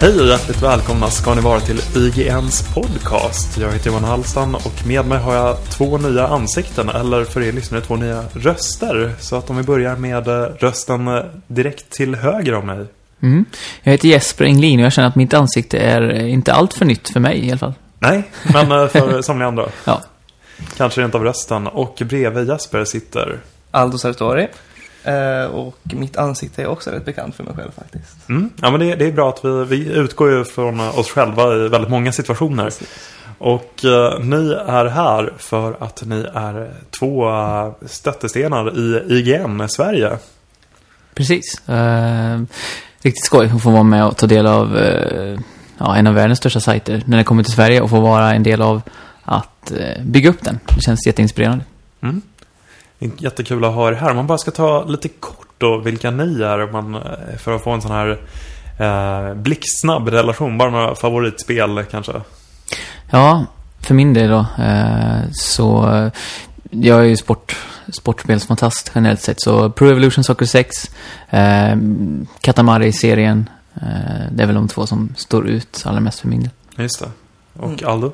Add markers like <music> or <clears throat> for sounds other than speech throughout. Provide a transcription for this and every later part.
Hej och hjärtligt välkomna ska ni vara till IGNs podcast. Jag heter Johan Hallstan och med mig har jag två nya ansikten, eller för er lyssnare två nya röster. Så att om vi börjar med eh, rösten eh, direkt till höger om mig. Mm. Jag heter Jesper Englin och jag känner att mitt ansikte är inte allt för nytt för mig i alla fall. Nej, men eh, för <laughs> somliga andra. Ja. Kanske rent av rösten. Och bredvid Jesper sitter... Aldo Sartori. Eh, och mitt ansikte är också rätt bekant för mig själv faktiskt. Mm. Ja, men det, det är bra att vi, vi utgår ju från oss själva i väldigt många situationer. Precis. Och eh, ni är här för att ni är två eh, stöttestenar i IGN Sverige. Precis. Eh, riktigt skoj att få vara med och ta del av eh, ja, en av världens största sajter när det kommer till Sverige och få vara en del av att eh, bygga upp den. Det känns jätteinspirerande. Mm. Det är Jättekul att ha er här. Om man bara ska ta lite kort då vilka ni är man, eh, för att få en sån här eh, blixtsnabb relation. Bara några favoritspel kanske. Ja, för min del då eh, så eh, jag är ju sport, sportspelsfantast generellt sett. Så Pro Evolution Soccer 6, eh, Katamari-serien, eh, det är väl de två som står ut allra mest för min del. Just det. Och Mm.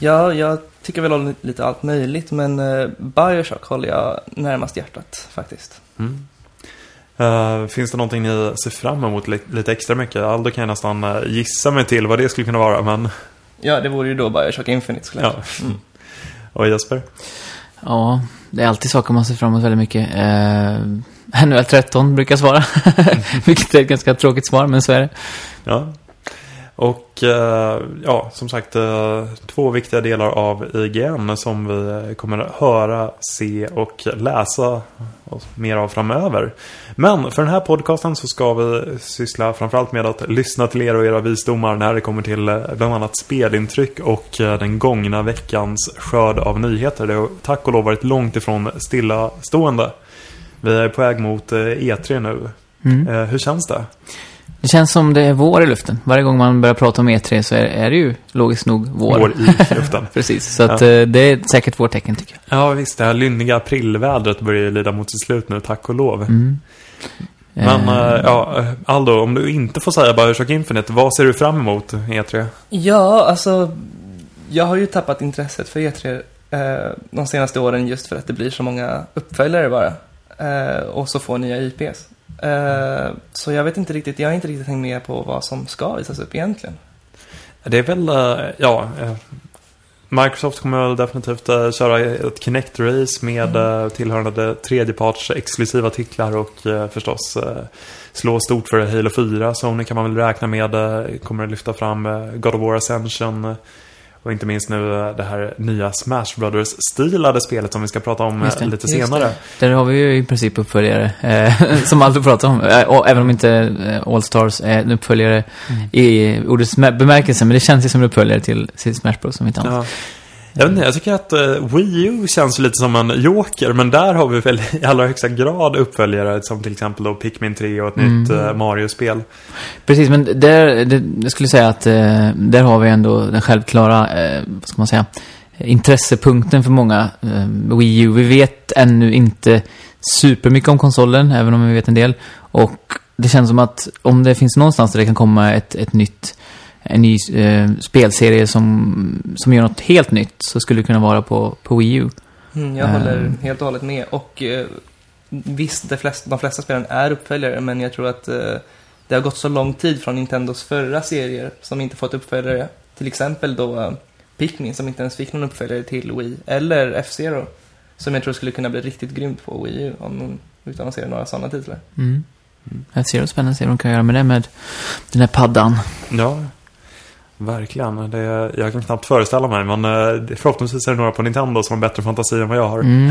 Ja, jag tycker väl om lite allt möjligt, men eh, Bioshock håller jag närmast hjärtat faktiskt. Mm. Eh, finns det någonting ni ser fram emot li- lite extra mycket? Aldo kan jag nästan eh, gissa mig till vad det skulle kunna vara, men... Ja, det vore ju då Bioshock Infinite skulle jag Ja. säga. Mm. <laughs> Och Jesper? Ja, det är alltid saker man ser fram emot väldigt mycket. Eh, <laughs> NHL 13 brukar jag svara. <laughs> Vilket är ett ganska tråkigt svar, men så är det. Ja. Och eh, ja, som sagt, eh, två viktiga delar av IGN som vi kommer att höra, se och läsa mer av framöver. Men för den här podcasten så ska vi syssla framförallt med att lyssna till er och era visdomar när det kommer till eh, bland annat spelintryck och den gångna veckans skörd av nyheter. Det har tack och lov varit långt ifrån stillastående. Vi är på väg mot eh, E3 nu. Mm. Hur känns det? Det känns som det är vår i luften. Varje gång man börjar prata om E3 så är, är det ju logiskt nog vår. Vår i <laughs> luften. Precis, så att Ja. eh, det är säkert vårt tecken tycker jag. Ja visst, det här lynniga aprilvädret börjar ju lida mot sitt slut nu, tack och lov. Mm. Men eh, ja, Aldo, om du inte får säga Bioshock Infinite, vad ser du fram emot E3? Ja, alltså, jag har ju tappat intresset för E3 eh, de senaste åren just för att det blir så många uppföljare bara. Eh, och så få nya IPs. Eh, så jag vet inte riktigt, jag har inte riktigt hängt med på vad som ska visas upp egentligen. Det är väl, eh, ja, eh, Microsoft kommer väl definitivt köra ett Kinect-race med mm. tillhörande tredjeparts exklusiva titlar och förstås slå stort för Halo 4. Sony kan man väl räkna med kommer att lyfta fram God of War Ascension och inte minst nu eh, det här nya Smash Brothers-stilade spelet som vi ska prata om eh, det, lite senare. Där har vi ju i princip uppföljare, eh, <laughs> som Aldo pratar om. Eh, även om inte eh, All Stars är en uppföljare i ordets mä- bemärkelse, men det känns ju som en uppföljare till, till Smash Bros. Som inte annat. Ja. Jag, vet inte, jag tycker att uh, Wii U känns lite som en joker, men där har vi väl i allra högsta grad uppföljare som till exempel då Pikmin 3 och ett Mm. nytt uh, Mario-spel. Precis, men där, det, jag skulle säga att eh, där har vi ändå den självklara, eh, vad ska man säga, intressepunkten för många eh, Wii U. Vi vet ännu inte supermycket om konsolen, även om vi vet en del. Och det känns som att om det finns någonstans där det kan komma ett, ett nytt, en ny eh, spelserie som, som gör något helt nytt så skulle det kunna vara på, på Wii U. Mm, jag håller helt och hållet med. Och eh, visst, de flesta, de flesta spelen är uppföljare, men jag tror att eh, det har gått så lång tid från Nintendos förra serier som inte fått uppföljare. Till exempel då eh, Pikmin som inte ens fick någon uppföljare till Wii. Eller F-Zero som jag tror skulle kunna bli riktigt grymt på Wii U om de utannonserar några sådana titlar. Mm. Jag ser det spännande att se vad de kan göra med det med den här paddan. Ja, verkligen. Det, jag kan knappt föreställa mig, men uh, förhoppningsvis är det några på Nintendo som har bättre fantasi än vad jag har. Mm.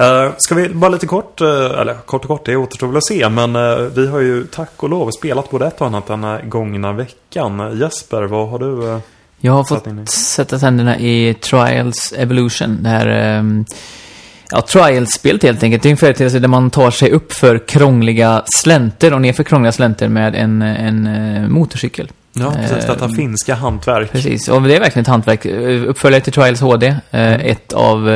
Uh, ska vi bara lite kort, uh, eller kort och kort, det återstår väl att se, men vi har ju tack och lov spelat både ett och annat den här gångna veckan. Jesper, vad har du? Jag har in fått sätta tänderna i Trials Evolution. Det här um, ja, Trials-spelet helt enkelt. Det är en företeelse där man tar sig upp för krångliga slänter och ner för krångliga slänter med en, en motorcykel. Ja, precis. Detta Eh, finska hantverk. Precis, och det är verkligen ett hantverk. Eh, Uppföljare till Trials HD. eh, Ett av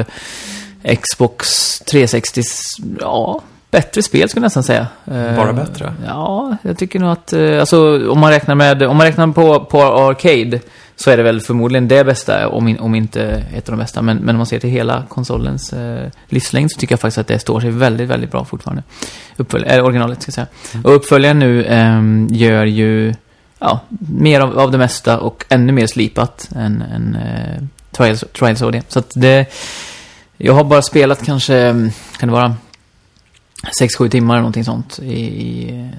eh, Xbox 360s, ja, bättre spel skulle jag nästan säga. Eh, Bara bättre? Ja, jag tycker nog att, eh, alltså om man räknar med, om man räknar på, på Arcade så är det väl förmodligen det bästa, om, in, om inte ett av de bästa. Men, men om man ser till hela konsolens eh, livslängd så tycker jag faktiskt att det står sig väldigt, väldigt bra fortfarande. Uppfölj, äh, originalet ska jag säga. Och uppföljaren nu ehm, gör ju ja, mer av, av det mesta och ännu mer slipat än, än eh, Trials, Trials. Så att det, jag har bara spelat kanske, kan det vara 6-7 timmar eller någonting sånt i, i,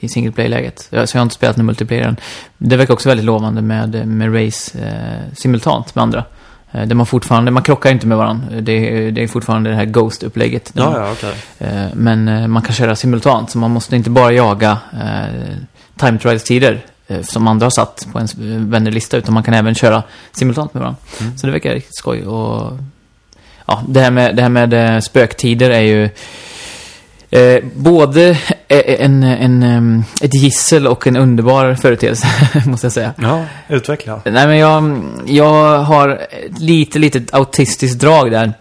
i single play-läget. Så jag har inte spelat med multiplayern. Det verkar också väldigt lovande med, med race eh, simultant med andra. Eh, där man fortfarande, man krockar inte med varandra. Det, är- det är fortfarande det här Ghost-upplägget. där man- Ja, ja, okej. Eh, Men eh, man kan köra simultant, så man måste inte bara jaga eh, time trials-tider som andra har satt på ens eh, vännerlista, utan man kan även köra simultant med varandra. Mm. Så det verkar riktigt skoj. Och, ja, det här med, det här med eh, spöktider är ju eh, både eh, en, en, em, ett gissel och en underbar företeelse, <laughs> måste jag säga. Ja, utveckla. Nej, men jag, jag har lite, litet autistiskt drag där.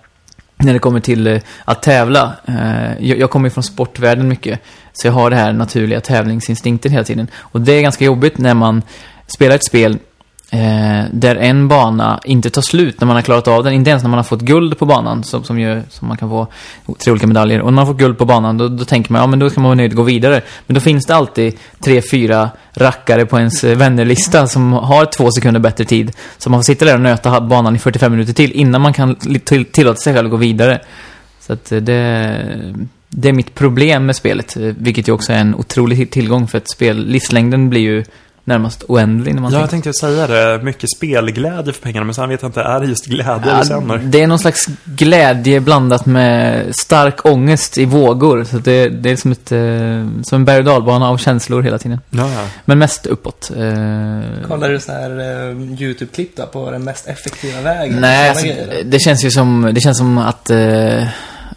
När det kommer till eh, att tävla. Eh, jag, jag kommer ju från sportvärlden mycket. Så jag har det här naturliga tävlingsinstinkten hela tiden. Och det är ganska jobbigt när man spelar ett spel eh, där en bana inte tar slut när man har klarat av den. Inte ens när man har fått guld på banan, som, som, ju, som man kan få tre olika medaljer. Och när man får guld på banan, då, då tänker man, ja men då ska man vara nöjd och gå vidare. Men då finns det alltid tre, fyra rackare på ens eh, vännerlista som har två sekunder bättre tid. Så man får sitta där och nöta banan i 45 minuter till innan man kan till, tillåta sig själv att gå vidare. Så att eh, det, det är mitt problem med spelet, eh, vilket ju också är en otrolig tillgång för att spel. Livslängden blir ju närmast oändlig när man Ja, jag tänkte säga det. Mycket spelglädje för pengarna, men sen vet jag inte, är det just glädje Ja, du känner? det är någon slags glädje blandat med stark ångest i vågor. Så det, det är som, ett, eh, som en berg och dalbana av känslor hela tiden. Ja, ja. Men mest uppåt. Eh, Kollar du så här eh, YouTube-klipp då på den mest effektiva vägen? Nej, alltså, det känns ju som, det känns som att,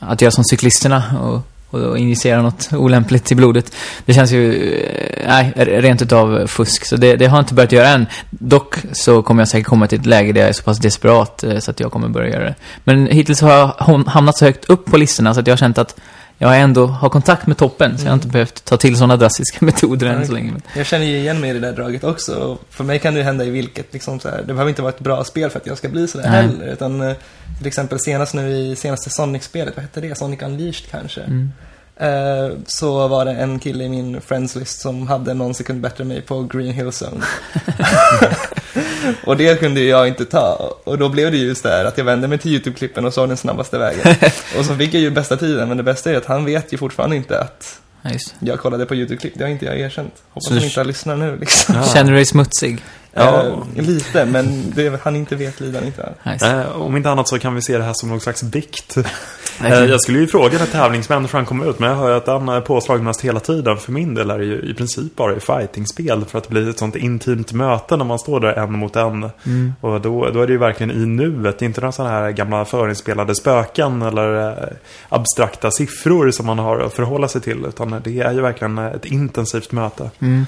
att göra som cyklisterna och, och injicera något olämpligt i blodet. Det känns ju, eh, nej, rent utav fusk. Så det, det har jag inte börjat göra än. Dock så kommer jag säkert komma till ett läge där jag är så pass desperat eh, så att jag kommer börja göra det. Men hittills har jag hamnat så högt upp på listorna så att jag har känt att jag ändå har kontakt med toppen. Så jag har inte behövt ta till sådana drastiska <laughs> metoder än så länge. Jag känner ju igen mig i det där draget också. För mig kan det ju hända i vilket, liksom så här, det behöver inte vara ett bra spel för att jag ska bli sådär Nej. heller. Utan eh, till exempel senast nu i senaste Sonic-spelet, vad hette det? Sonic Unleashed kanske? Mm. Eh, så var det en kille i min friends list som hade någon sekund bättre än mig på Green Hill Zone. <laughs> <laughs> och det kunde jag inte ta. Och då blev det just det här att jag vände mig till YouTube-klippen och såg den snabbaste vägen. <laughs> och så fick jag ju bästa tiden, men det bästa är att han vet ju fortfarande inte att jag kollade på YouTube-klipp. Det har inte jag erkänt. Hoppas Så han inte lyssnar nu liksom. Känner du dig smutsig? Ja. Eh, lite, men det han inte vet lider han inte. Nice. Eh, om inte annat så kan vi se det här som någon slags bikt. Eh, jag skulle ju fråga när tävlingsmänniskan kommer ut, men jag hör ju att den är påslagen mest hela tiden. För min del är det ju i princip bara i fightingspel för att det blir ett sånt intimt möte när man står där en mot en. Mm. Och då, då är det ju verkligen i nuet, inte några sådana här gamla förinspelade spöken eller eh, abstrakta siffror som man har att förhålla sig till. Utan det är ju verkligen ett intensivt möte. Mm.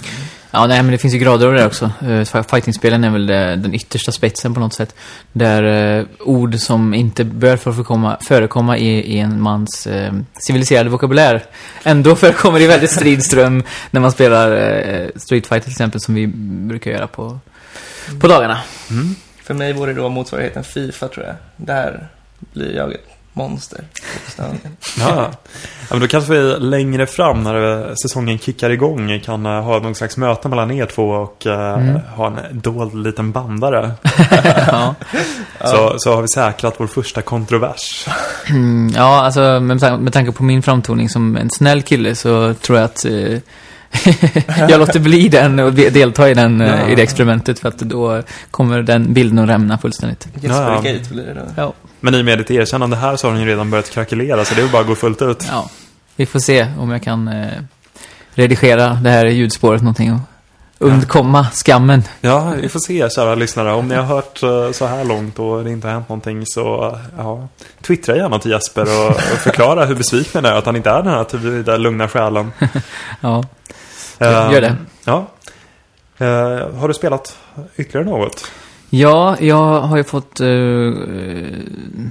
Ja, nej, men det finns ju grader av det också. Uh, Fightingspelen är väl det, den yttersta spetsen på något sätt. Där eh, ord som inte bör förekomma, förekomma i, i en mans eh, civiliserade vokabulär ändå <laughs> förekommer i väldigt strid ström när man spelar eh, Street Fighter till exempel, som vi brukar göra på, på dagarna. Mm. För mig vore det då motsvarigheten Fifa tror jag. Där blir jag ett monster. Ja. ja, men då kanske vi längre fram när säsongen kickar igång kan eh, ha någon slags möte mellan er två och eh, Mm. ha en dold liten bandare. <laughs> ja. Så, så har vi säkrat vår första kontrovers. Mm, ja, alltså med, med tanke på min framtoning som en snäll kille så tror jag att eh, <laughs> jag låter bli den och de- delta i, den, eh, Ja. i det experimentet för att då kommer den bilden att rämna fullständigt. Jespergate blir det då. Ja. Men i och med ditt erkännande här så har den ju redan börjat krackelera så det är bara att gå fullt ut. ja. Vi får se om jag kan eh, redigera det här ljudspåret någonting och undkomma skammen. Ja, vi får se kära lyssnare. Om ni har hört eh, så här långt och det inte har hänt någonting så ja, twittra gärna till Jesper och, och förklara hur besviken är att han inte är den här där lugna själen. <laughs> Ja, gör det. Ja. Eh, har du spelat ytterligare något? Ja, jag har ju fått eh,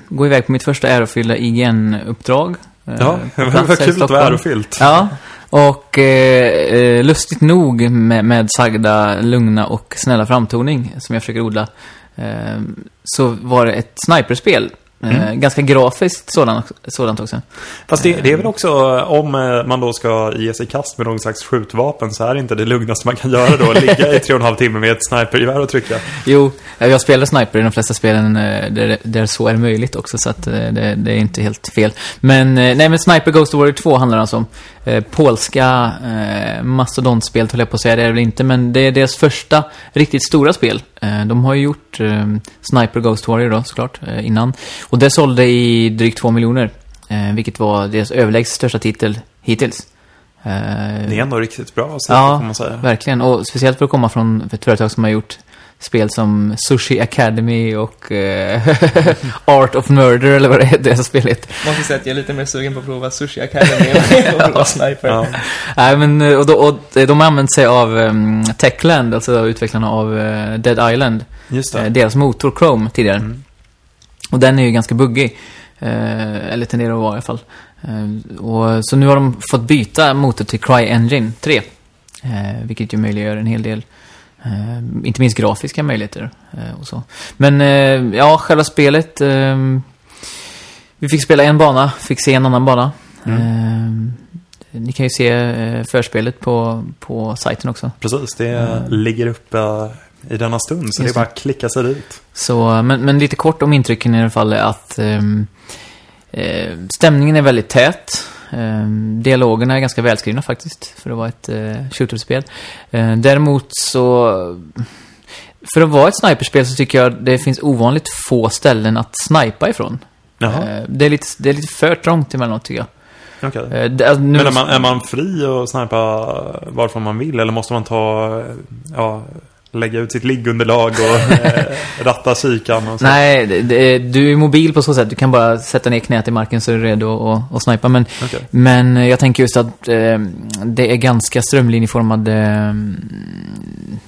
gå iväg på mitt första ärofyllda IGN-uppdrag. eh, Ja, <laughs> plats var kul att var Stockholm. ärofyllt. Ja, och eh, lustigt nog med, med sagda lugna och snälla framtoning som jag försöker odla eh, så var det ett sniperspel. Eh, Mm. Ganska grafiskt sådant, sådant också. Fast det, det är väl också, om eh, man då ska ge sig kast med någon slags skjutvapen så är det inte det lugnaste man kan göra då. <laughs> Ligga i tre och en halv timme med ett snipergevär och trycka. Jo, jag spelar sniper i de flesta spelen eh, där, där så är möjligt också, så att eh, det, det är inte helt fel. Men, eh, nej men Sniper Ghost Warrior 2 handlar alltså om eh, polska eh, mastodontspel, höll jag på att säga, det är det väl inte, men det är deras första riktigt stora spel. Eh, de har ju gjort eh, Sniper Ghost Warrior då, såklart, eh, innan. Och det sålde i drygt 2 miljoner, eh, vilket var deras överlägset största titel hittills. Eh, Det är ändå riktigt bra att se, Ja, får man säga. Verkligen, och speciellt för att komma från ett företag som har gjort spel som Sushi Academy och eh, <laughs> Art of Murder eller vad det heter, det spelet. Måste säga att jag är lite mer sugen på att prova Sushi Academy och prova <laughs> Sniper. Ja. Nej, men eh, och, då, och de har använt sig av um, Techland, alltså utvecklarna av eh, Dead Island. Just Eh, det. deras motor Chrome tidigare. Mm. Och den är ju ganska buggig. Eh, eller tenderar att vara i alla fall. Eh, och, så nu har de fått byta motor till CryEngine 3. Eh, vilket ju möjliggör en hel del, eh, inte minst grafiska möjligheter eh, och så. Men eh, ja, själva spelet. Vi fick spela en bana, fick se en annan bana. Mm. Ni kan ju se förspelet på, på sajten också. Precis, det Mm. ligger uppe i denna stund. Så Just det är bara att klicka sig dit. Så, men, men lite kort om intrycken i alla fall är att ehm, eh, stämningen är väldigt tät. Ehm, dialogerna är ganska välskrivna faktiskt, för att vara ett eh, shooterspel. Eh, däremot så... För att vara ett sniperspel så tycker jag det finns ovanligt få ställen att snipa ifrån. Jaha, Eh, det, är lite, det är lite för trångt emellanåt tycker jag. okej. Eh, det, alltså, nu, Men är man, är man fri att snipa varifrån man vill? Eller måste man ta, ja, lägga ut sitt liggunderlag och <laughs> eh, ratta kikan och så? Nej, det, det, du är mobil på så sätt. Du kan bara sätta ner knät i marken så är du redo att, snipa. Men Okej. Men jag tänker just att eh, det är ganska strömlinjeformade eh,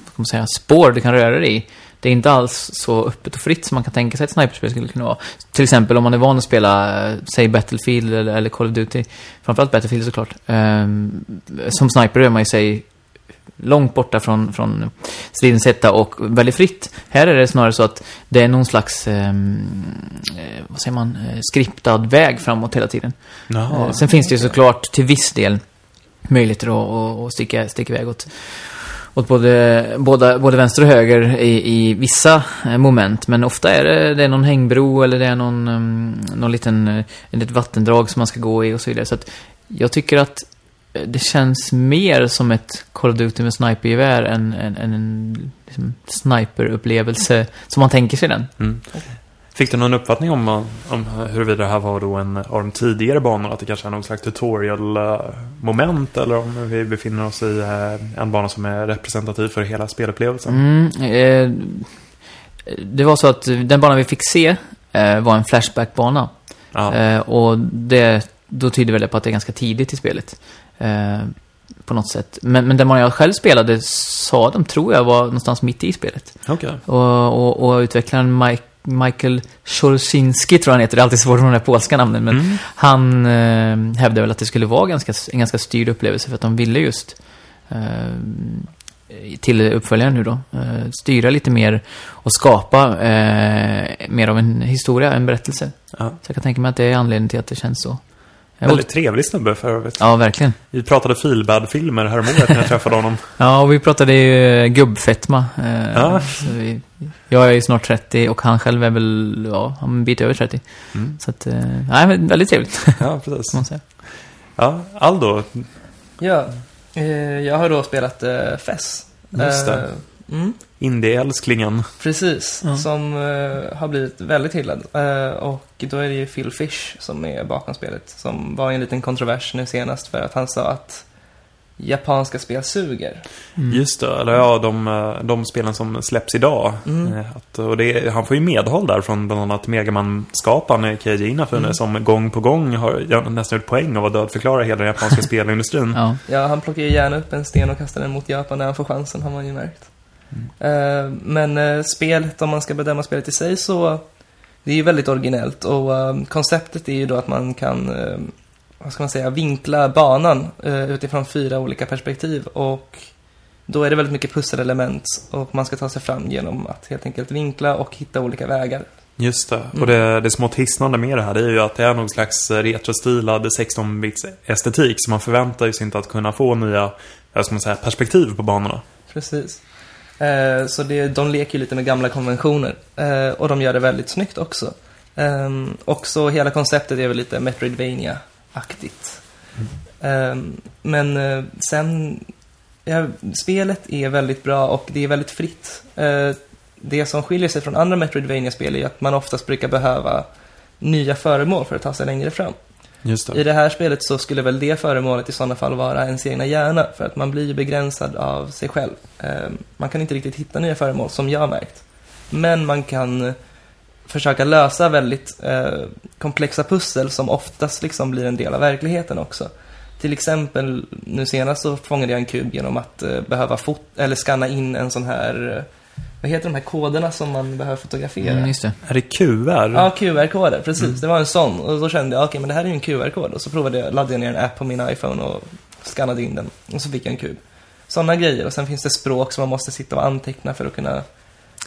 vad man säga, spår du kan röra dig i. Det är inte alls så öppet och fritt som man kan tänka sig att ett sniperspel skulle kunna vara. Till exempel om man är van att spela, säg Battlefield eller, eller Call of Duty. Framförallt Battlefield såklart. Eh, som sniper är man ju sig långt borta från, från hetta och väldigt fritt. Här är det snarare så att det är någon slags, ehm, eh, vad säger man, eh, skriptad väg framåt hela tiden. Jaha. Eh, Sen finns det ju såklart till viss del möjligheter att, att, att sticka, sticka iväg åt, åt både, båda, både vänster och höger i, i vissa eh, moment. Men ofta är det, det är någon hängbro eller det är någon, um, någon liten, ett litet vattendrag som man ska gå i och så vidare. Så att jag tycker att det känns mer som ett Call of Duty med snipergevär än, än, än en liksom, sniperupplevelse som man tänker sig den. Mm. Fick du någon uppfattning om, om huruvida det här var då en av de tidigare banorna? Att det kanske är någon slags tutorial-moment? Eller om vi befinner oss i eh, en bana som är representativ för hela spelupplevelsen? Mm, eh, det var så att den banan vi fick se eh, var en flashback-bana. Eh, och det, då tyder väl det på att det är ganska tidigt i spelet. Eh, på något sätt. Men, men den banan jag själv spelade sa de, tror jag, var någonstans mitt i spelet. Okej. Och, och, och utvecklaren Mike, Michael Szorzinski tror jag han heter. Det är alltid svårt med de där polska namnen. Men Mm. han eh, hävdade väl att det skulle vara ganska, en ganska styrd upplevelse för att de ville just eh, till uppföljaren nu då, eh, styra lite mer och skapa eh, mer av en historia, en berättelse. Ja. Så jag kan tänka mig att det är anledningen till att det känns så. Jag Väldigt trevlig snubbe för övrigt. Ja, verkligen. Vi pratade feelbad-filmer häromåret när jag träffade honom. <laughs> Ja, och vi pratade ju gubbfetma. Eh, Ja. vi, jag är ju snart 30 och han själv är väl, ja, en bit över 30. Mm. Så att, eh, nej, men väldigt trevligt, Ja, precis. <laughs> man säga. Ja, Aldo. Ja, eh, jag har då spelat eh, FES. Just det. Mm, Indie-älsklingen. precis, Ja. som eh, har blivit väldigt hyllad. Eh, och då är det ju Phil Fish som är bakom spelet. Som var i en liten kontrovers nu senast för att han sa att japanska spel suger. Mm. Just det, eller ja, de, eh, de spelen som släpps idag. Mm. Att, och det, han får ju medhåll där från bland annat Megaman-skaparen Keiji Inafune Mm. som gång på gång har ja, nästan gjort poäng av att dödförklara hela den japanska <laughs> spelindustrin. Ja. Ja, han plockar ju gärna upp en sten och kastar den mot Japan när han får chansen, har man ju märkt. Eh, men eh, spelet, om man ska bedöma spelet i sig så, det är ju väldigt originellt och eh, konceptet är ju då att man kan vad ska man säga, vinkla banan utifrån fyra olika perspektiv. Och då är det väldigt mycket pusselelement och man ska ta sig fram genom att helt enkelt vinkla och hitta olika vägar. Just det. Mm. Och det, det smått hisnande med det här det är ju att det är någon slags retrostilad 16-bits estetik. Så man förväntar ju sig inte att kunna få nya, ska man säga, perspektiv på banorna. Precis. Eh, så det, de leker ju lite med gamla konventioner. Eh, och de gör det väldigt snyggt också. Eh, och så hela konceptet är väl lite Metroidvania-aktigt. mm. men eh, sen, ja, spelet är väldigt bra och det är väldigt fritt. Eh, det som skiljer sig från andra Metroidvania-spel är att man oftast brukar behöva nya föremål för att ta sig längre fram. Just I det. här spelet så skulle väl det föremålet i sådana fall vara ens egna hjärna, för att man blir ju begränsad av sig själv. Ehm, man kan inte riktigt hitta nya föremål, som jag har märkt. Men man kan försöka lösa väldigt eh, komplexa pussel som oftast liksom blir en del av verkligheten också. Till exempel, nu senast så fångade jag en kub genom att eh, behöva fot eller skanna in en sån här, eh, vad heter de här koderna som man behöver fotografera? Mm, just det. Är det QR? Ja, QR-koder, precis. Det var en sån. Och då kände jag, okej, men det här är ju en QR-kod. Och så provade jag, laddade jag ner en app på min iPhone och skannade in den. Och så fick jag en kub. Sådana grejer. Och sen finns det språk som man måste sitta och anteckna för att kunna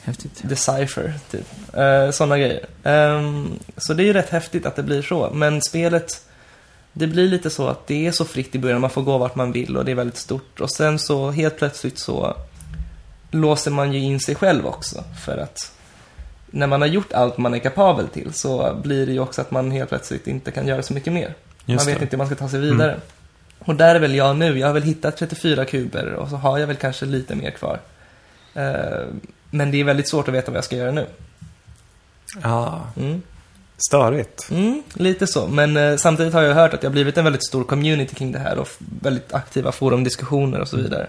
Häftigt. decipher, typ. Uh, Sådana grejer. Ehm, så det är ju rätt häftigt att det blir så. Men spelet, det blir lite så att det är så fritt i början. Man får gå vart man vill och det är väldigt stort. Och sen så helt plötsligt så låser man ju in sig själv också. För att när man har gjort allt man är kapabel till så blir det ju också att man helt plötsligt inte kan göra så mycket mer. Just man vet det. inte hur man ska ta sig vidare. Och där är väl jag nu. Jag har väl hittat 34 kuber och så har jag väl kanske lite mer kvar. Eh, men det är väldigt svårt att veta vad jag ska göra nu. Ja, Mm. störigt. Mm, lite så. Men eh, samtidigt har jag hört att det har blivit en väldigt stor community kring det här och väldigt aktiva forumdiskussioner och så vidare.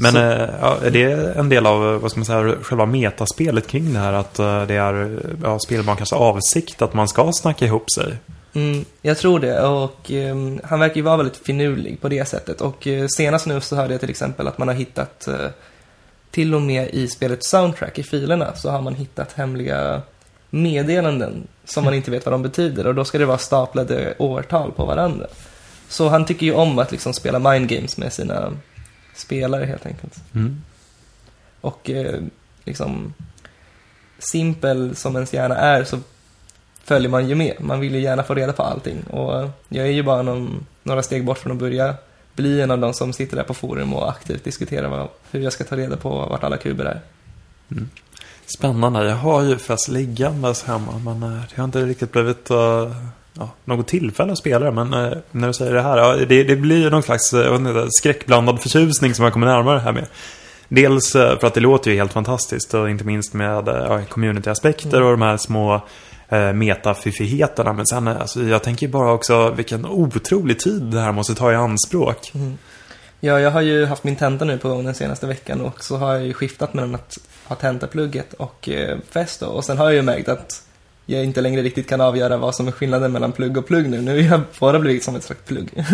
Men eh, ja, är det en del av, vad ska man säga, själva metaspelet kring det här? Att eh, det är ja, spelmakarens avsikt att man ska snacka ihop sig? Mm, jag tror det och ehm, han verkar ju vara väldigt finurlig på det sättet. Och eh, senast nu så hörde jag till exempel att man har hittat eh, till och med i spelets soundtrack, i filerna, så har man hittat hemliga meddelanden som man inte vet vad de betyder och då ska det vara staplade årtal på varandra. Så han tycker ju om att liksom spela mind games med sina spelare helt enkelt. Mm. Och eh, liksom simpel som ens hjärna är så följer man ju med. Man vill ju gärna få reda på allting. Och eh, jag är ju bara någon, några steg bort från att börja bli en av de som sitter där på forum och aktivt diskuterar vad, hur jag ska ta reda på vart alla kuber är. Spännande. Jag har ju fast liggandes hemma, men eh, det har inte riktigt blivit eh, ja, något tillfälle att spela det. Men eh, när du säger det här, ja, det, det blir någon slags eh, inte, skräckblandad förtjusning som jag kommer närmare här med. Dels eh, för att det låter ju helt fantastiskt och inte minst med eh, ja, community-aspekter och de här små eh, metafiffigheterna. Men sen, alltså, jag tänker bara också vilken otrolig tid det här måste ta i anspråk. Ja, jag har ju haft min tenta nu på gång den senaste veckan och så har jag ju skiftat mellan att ha tentaplugget och eh, fest då. Och sen har jag ju märkt att jag inte längre riktigt kan avgöra vad som är skillnaden mellan plugg och plugg nu. Nu har jag bara blivit som ett slags plugg. <laughs>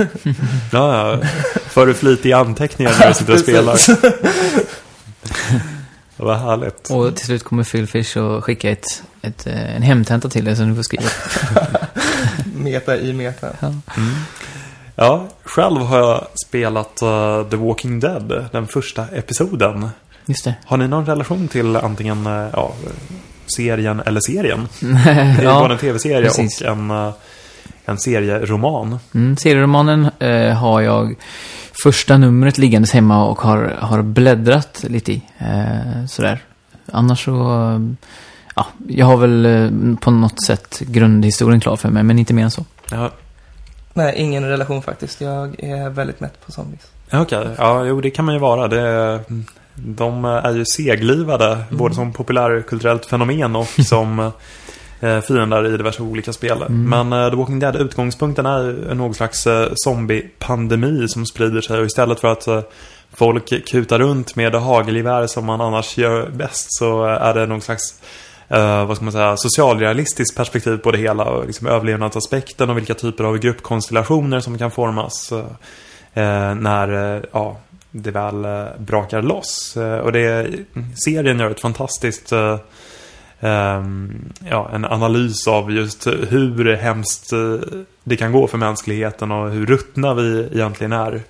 Ja, ja. För du flitiga anteckningar när du sitter och <laughs> spelar. <laughs> Var härligt. Och till slut kommer Phil Fish och skicka ett, ett, eh, en hemtenta till dig som du får skriva. meta i meta. Ja. Ja, själv har jag spelat eh, The Walking Dead, den första episoden. Just det. Har ni någon relation till antingen eh, ja, serien eller serien? <laughs> Det är både en tv-serie precis. och en, eh, en serieroman. Mm, serieromanen eh, har jag första numret liggandes hemma och har, har bläddrat lite i. Eh, sådär. Annars så... Ja, jag har väl eh, på något sätt grundhistorien klar för mig, men inte mer än så. Ja, Nej, ingen relation faktiskt. Jag är väldigt mätt på zombies. okej. Ja, jo, det kan man ju vara. Det, de är ju seglivade, både som populärkulturellt fenomen och <laughs> som eh, fiender i diverse olika spel. Mm. Men eh, The Walking Dead, utgångspunkten är någon slags eh, zombiepandemi som sprider sig. Och istället för att eh, folk kutar runt med hagelgevär som man annars gör bäst så är det någon slags eh, vad ska man säga, socialrealistiskt perspektiv på det hela och liksom överlevnadsaspekten och vilka typer av gruppkonstellationer som kan formas eh, när eh, ja, det väl eh, brakar loss. Eh, och det, serien gör ett fantastiskt Um, ja, en analys av just hur hemskt det kan gå för mänskligheten och hur ruttna vi egentligen är.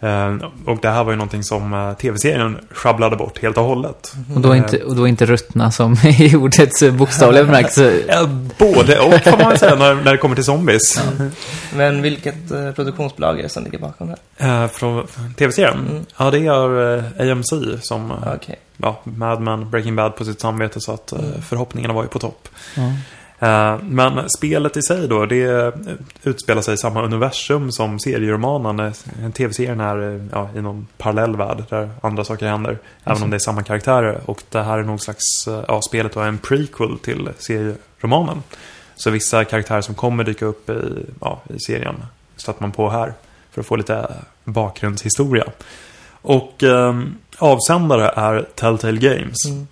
Ehm, och det här var ju någonting som eh, tv-serien sjabblade bort helt och hållet. Och då inte, och då inte ruttna som <laughs> i ordets bokstavliga bemärkelse. Eh, Både och får man säga när, när det kommer till zombies. Men vilket eh, produktionsbolag är det som ligger bakom det? Eh, från tv-serien? Mm. Ja, det är eh, AMC som, eh, Okej. ja, Mad Men, Breaking Bad på sitt samvete så att eh, Mm. förhoppningarna var ju på topp. Ja. Eh, Men spelet i sig då, det utspelar sig i samma universum som serieromanen. Tv-serien är eh, ja, i någon parallell värld där andra saker händer. Även om det är samma karaktärer. Och det här är någon slags, eh, ja, spelet då är en prequel till serieromanen. Så vissa karaktärer som kommer dyka upp i, ja, i serien stöter man på här. För att få lite bakgrundshistoria. Och eh, avsändare är Telltale Games. Mm.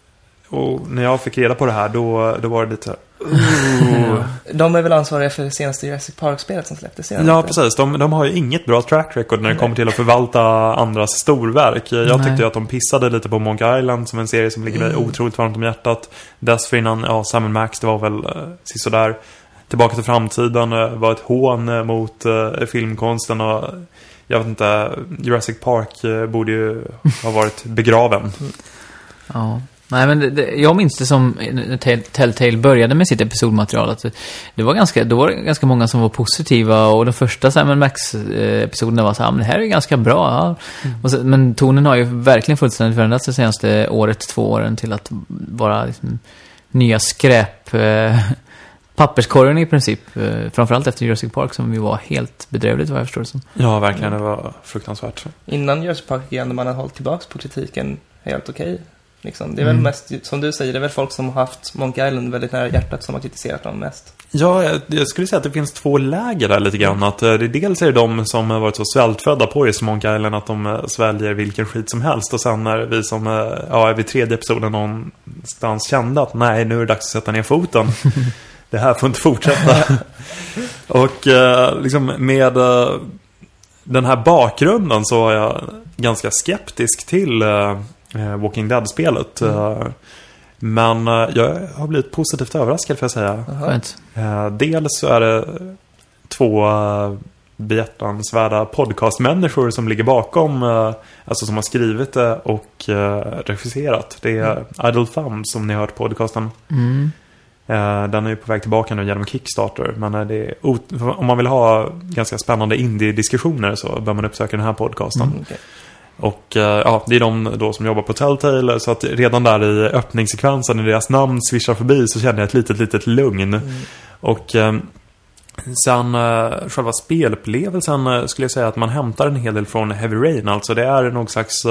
Och när jag fick reda på det här då, då var det lite... "Ooh." <laughs> De är väl ansvariga för det senaste Jurassic Park-spelet som släpptes senare? Ja, precis. De, de har ju inget bra track record när det kommer till att förvalta andras storverk. Jag Nej. tyckte ju att de pissade lite på Monkey Island som en serie som ligger mig Mm. otroligt varmt om hjärtat. Dessförinnan, ja, Sam Max, det var väl uh, sisådär. Tillbaka till framtiden eh, var ett hån eh, mot eh, filmkonsten och jag vet inte, Jurassic Park eh, borde ju ha varit begraven. Ja. Nej, men det, det, jag minns det som när Tell- Telltale började med sitt episodmaterial. Att det- var ganska, då var det ganska många som var positiva och de första Sam Max-episoderna var så här, "Ah, men det här är ganska bra. Ja. Och så, men tonen har ju verkligen fullständigt förändrats det senaste året, två åren till att vara liksom, nya skräp... Eh, <laughs> papperskorgen i princip. Eh, framförallt efter Jurassic Park som ju var helt bedrövligt vad jag förstår det som. Ja, verkligen. Det var fruktansvärt. Innan Jurassic Park gick man har hållit tillbaka på kritiken helt okej. Liksom. Det är väl Mm. mest, som du säger, det är väl folk som har haft Monkey Island väldigt nära hjärtat som har kritiserat dem mest. Ja, jag, jag skulle säga att det finns två läger där lite grann. Att, eh, det, dels är det de som har varit så svältfödda på just Monkey Island att de eh, sväljer vilken skit som helst. Och sen är vi som, eh, ja, vid tredje episoden någonstans kände att nej, nu är det dags att sätta ner foten. <laughs> det här får inte fortsätta. <laughs> och liksom med den här bakgrunden så var jag ganska skeptisk till Walking Dead-spelet. Eh, men eh, jag har blivit positivt överraskad får jag säga. Skönt. Eh, dels så är det två eh, behjärtansvärda podcastmänniskor som ligger bakom, eh, alltså som har skrivit det och eh, regisserat. Det är Idle Thumbs som ni har hört podcasten. Mm. Eh, Den är ju på väg tillbaka nu genom Kickstarter. Men eh, det är ot- om man vill ha ganska spännande indie-diskussioner så bör man uppsöka den här podcasten. Mm, okej. Och eh, ja, det är de då som jobbar på Telltale. Så att redan där i öppningssekvensen när deras namn svischar förbi så känner jag ett litet, litet lugn. Mm. Och eh, sen eh, själva spelupplevelsen skulle jag säga att man hämtar en hel del från Heavy Rain. Alltså det är någon slags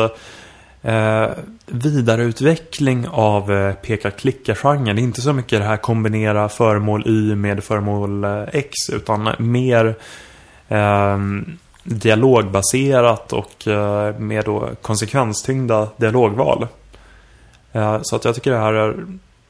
eh, vidareutveckling av eh, peka-klicka-genren. Det är inte så mycket det här kombinera föremål Y med föremål X utan mer eh, dialogbaserat och eh, med då konsekvenstyngda dialogval. Eh, så att jag tycker det här är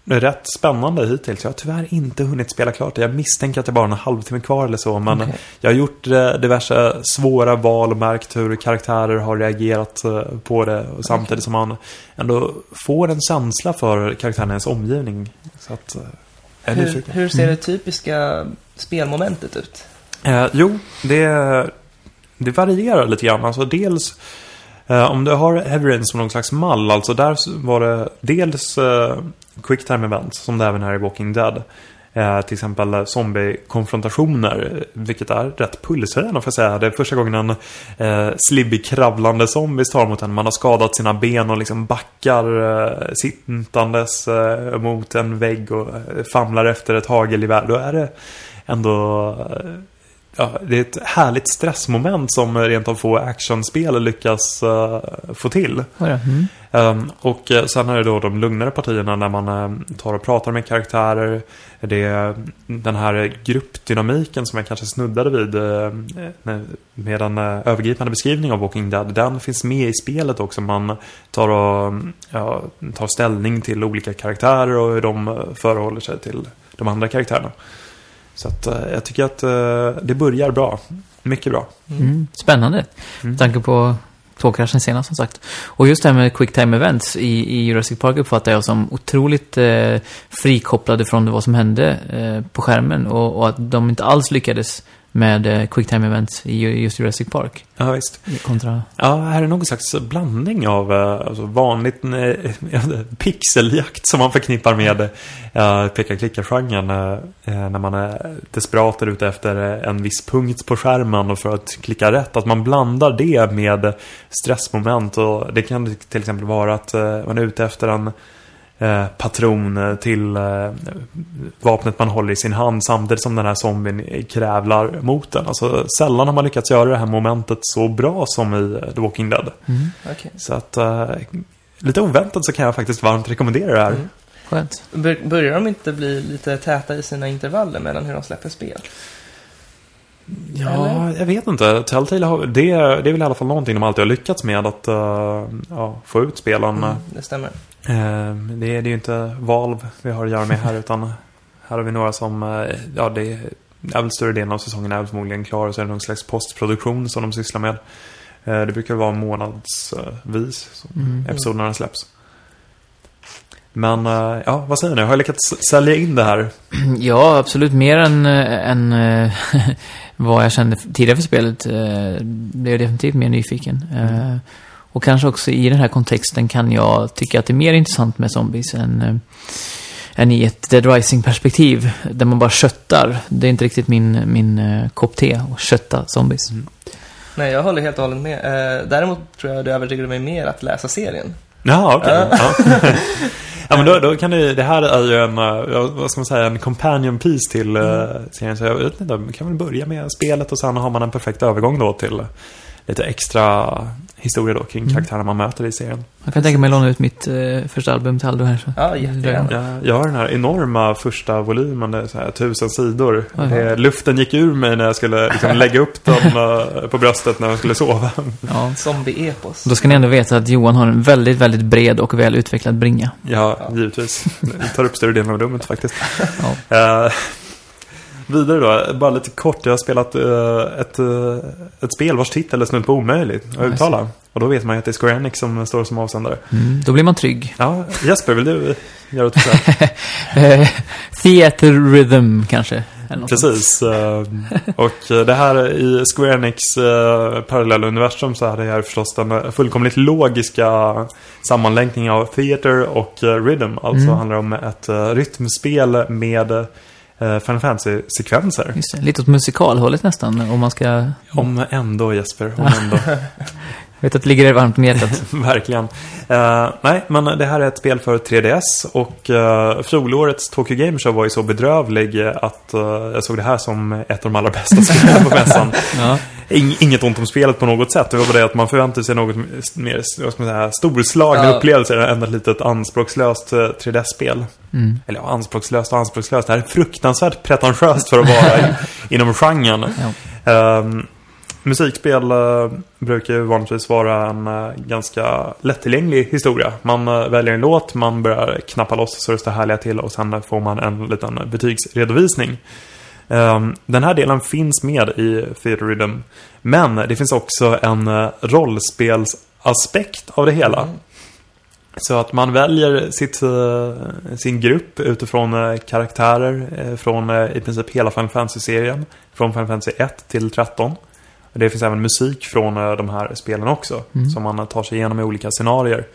rätt spännande hittills. Jag har tyvärr inte hunnit spela klart det. Jag misstänker att det bara är en halvtimme kvar eller så. Men Okej. jag har gjort eh, diverse svåra val och märkt hur karaktärer har reagerat på det. Och samtidigt som man ändå får en känsla för karaktärernas omgivning. Så att, jag Hur, hur ser det typiska spelmomentet ut? Eh, jo, det, det varierar lite grann. Alltså dels eh, om du har Heavy Rain som någon slags mall. Alltså där var det dels eh, Quick Time Events som det även är i Walking Dead. Eh, till exempel eh, zombie-konfrontationer, vilket är rätt pulshöjande får jag säga. Det är första gången en eh, slibbig kravlande zombie tar mot en. Man har skadat sina ben och liksom backar eh, sittandes eh, mot en vägg och eh, famlar efter ett hagelgevär. Då är det ändå eh, Ja, det är ett härligt stressmoment som rent av få actionspel lyckas eh, få till. Då. Mm. Ehm, och eh, sen är det då de lugnare partierna när man eh, tar och pratar med karaktärer. Det är den här gruppdynamiken som jag kanske snuddade vid med- en övergripande beskrivning av Walking Dead. Den finns med i spelet också. Man tar, och, ja, tar ställning till olika karaktärer och hur de förhåller sig till de andra karaktärerna. Så att eh, jag tycker att eh, det börjar bra. Mycket bra. Mm. Spännande. Mm. Med tanke på tågkraschen senast som sagt. Och just det här med quick time events i, i Jurassic Park uppfattar jag som otroligt eh, frikopplade från vad som hände eh, på skärmen. Och, och att de inte alls lyckades med eh, quick time events i ju- just Jurassic Park. Ja, visst. Kontra... Ja, här är någon slags blandning av eh, alltså vanligt eh, <laughs> pixeljakt som man förknippar med eh, peka-klicka-genren. När man är desperat ute efter en viss punkt på skärmen och för att klicka rätt. Att man blandar det med stressmoment. Och det kan till exempel vara att eh, man är ute efter en eh, patron till eh, vapnet man håller i sin hand samtidigt som den här zombien krävlar mot den. Alltså sällan har man lyckats göra det här momentet så bra som i eh, The Walking Dead. Mm. Okej. Så att eh, lite oväntat så kan jag faktiskt varmt rekommendera det här. Mm. Skönt. Bör, börjar de inte bli lite täta i sina intervaller mellan hur de släpper spel? Ja, Eller? jag vet inte. Telltale har, det, det är väl i alla fall någonting de alltid har lyckats med att eh, ja, få ut spelen. Mm, det stämmer. Eh, det, är- det ju inte Valve vi har att göra med här utan här har vi några som, eh, ja det är är väl större delen av säsongen är väl förmodligen klar och så är det någon slags postproduktion som de sysslar med. Eh, det brukar vara månadsvis som Mm. episoderna släpps. Men, eh, ja vad säger ni? Har jag lyckats sälja in det här? <clears throat> Ja, absolut. Mer än, än <laughs> vad jag kände tidigare för spelet. Blev definitivt mer nyfiken. Eh, Och kanske också i den här kontexten kan jag tycka att det är mer intressant med zombies än, eh, än i ett Dead Rising-perspektiv. Där man bara köttar. Det är inte riktigt min, min eh, kopp te att kötta zombies. Nej, jag håller helt och hållet med. Eh, däremot tror jag det övertygade mig mer att läsa serien. Ja, okej. Ja. Ja. <laughs> ja, men då, då kan det, det här är ju en, vad ska man säga, en companion piece till uh, serien. Så jag vet inte, man kan väl börja med spelet och sen har man en perfekt övergång då till lite extra historia då kring Mm. karaktärerna man möter i serien. Jag kan tänka mig låna ut mitt eh, första album till Aldo här. Så. Ja, jättegärna. Jag, jag har den här enorma första volymen, det är så här tusen sidor. Det, luften gick ur mig när jag skulle liksom, <laughs> lägga upp den eh, på bröstet när jag skulle sova. <laughs> Ja. Zombie-epos. Då ska ni ändå veta att Johan har en väldigt, väldigt bred och väl utvecklad bringa. Ja, Ja. givetvis. <laughs> Det tar upp större delen av rummet faktiskt. Ja. Vidare då, bara lite kort. Jag har spelat eh, ett, eh, ett spel vars titel är snudd på omöjligt att uttala. Och då vet man ju att det är Square Enix som står som avsändare. Mm, då blir man trygg. Ja, Jesper, vill du göra ett försök? <laughs> Eh, Theater Rhythm kanske. Precis. Och det här i Square Enix parallella universum så är det här förstås den fullkomligt logiska sammanlänkningen av theater och rhythm. Alltså Mm. handlar det om ett rytmspel med Final Fantasy-sekvenser. Just det, lite åt musikalhållet nästan, om man ska... Om ändå Jesper, om ändå. Jag <laughs> vet att det ligger er varmt om hjärtat. <laughs> Verkligen. Eh, nej, men det här är ett spel för 3DS och uh, fjolårets Tokyo Game Show var ju så bedrövlig eh, att eh, jag såg det här som ett av de allra bästa spelen på mässan. <laughs> Ja. Ing, inget ont om spelet på något sätt. Det var bara det att man förväntade sig något mer vad ska man säga, storslagna Ja. upplevelser än ett litet anspråkslöst eh, 3DS-spel. Mm. Eller ja, anspråkslöst och anspråkslöst. Det här är fruktansvärt pretentiöst för att vara i, <laughs> inom genren. Ja. Ehm, musikspel eh, brukar ju vanligtvis vara en eh, ganska lättillgänglig historia. Man eh, väljer en låt, man börjar knappa loss så det står härliga till och sen får man en liten betygsredovisning. Ehm, den här delen finns med i Theater Rhythm. Men det finns också en eh, rollspelsaspekt av det hela. Mm. Så att man väljer sitt, eh, sin grupp utifrån eh, karaktärer från i princip hela Final Fantasy-serien. Från Final Fantasy 1 till 13. Och Det finns även musik från de här spelen också. Mm. Som man tar sig igenom i olika scenarier.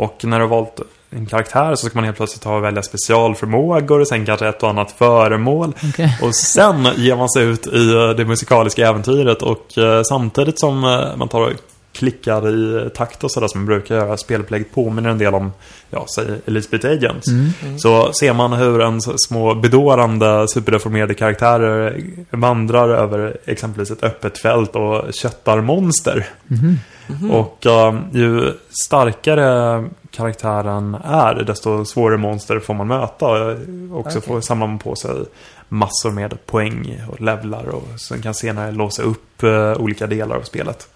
Och när du har valt en karaktär så ska man helt plötsligt ta och välja specialförmågor och sen kanske ett och annat föremål. Okej. <laughs> Och sen ger man sig ut i eh, det musikaliska äventyret och eh, samtidigt som eh, man tar och klickar i takt och sådär som man brukar göra, spelupplägget påminner en del om, ja, säg Elite Beat Agents. Mm. Så ser man hur en små bedårande superdeformerade karaktärer vandrar över exempelvis ett öppet fält och köttar monster. Mhm. Mhm. Och eh, ju starkare karaktären är, desto svårare monster får man möta. Och också Okej. får samlar man på sig massor med poäng och levlar och sen kan senare låsa upp eh, olika delar av spelet.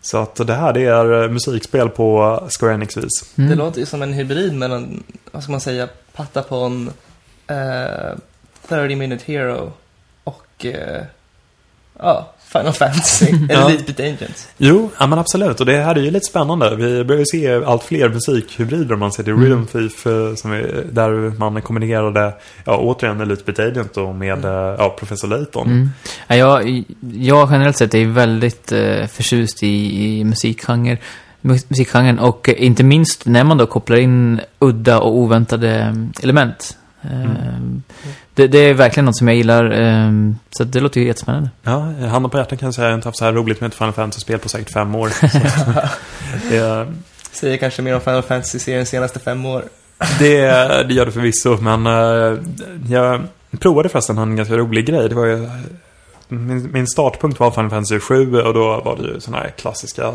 Så att det här det är musikspel på Square Enix-vis. Mm. Det låter ju som en hybrid mellan, vad ska man säga, Patapon, eh, 30 Minute Hero och, eh, ja, Final Fantasy. <laughs> Eller Ja. Elite Beat Agents. Jo, ja, men absolut. Och det här är ju lite spännande. Vi börjar ju se allt fler musikhybrider. Man ser till Mm. Rhythm Thief, eh, som är, där man kombinerade, ja, återigen Elite Beat Agent då, med eh, ja, Professor Layton. Mm. Ja, jag, jag generellt sett är väldigt eh, förtjust i, i musikgenre, mus- musikgenren och inte minst när man då kopplar in udda och oväntade mm, element. Eh, det, det är verkligen något som jag gillar, eh, så det låter ju jättespännande. Ja, handen på hjärtat kan jag säga att jag inte haft så här roligt med ett Final Fantasy-spel på säkert fem år. Det, <laughs> Säger kanske mer om Final Fantasy-seriens senaste fem år. det, det gör det förvisso, men eh, jag provade förresten en ganska rolig grej. Det var ju, min, min startpunkt var Final Fantasy 7 och då var det ju sådana här klassiska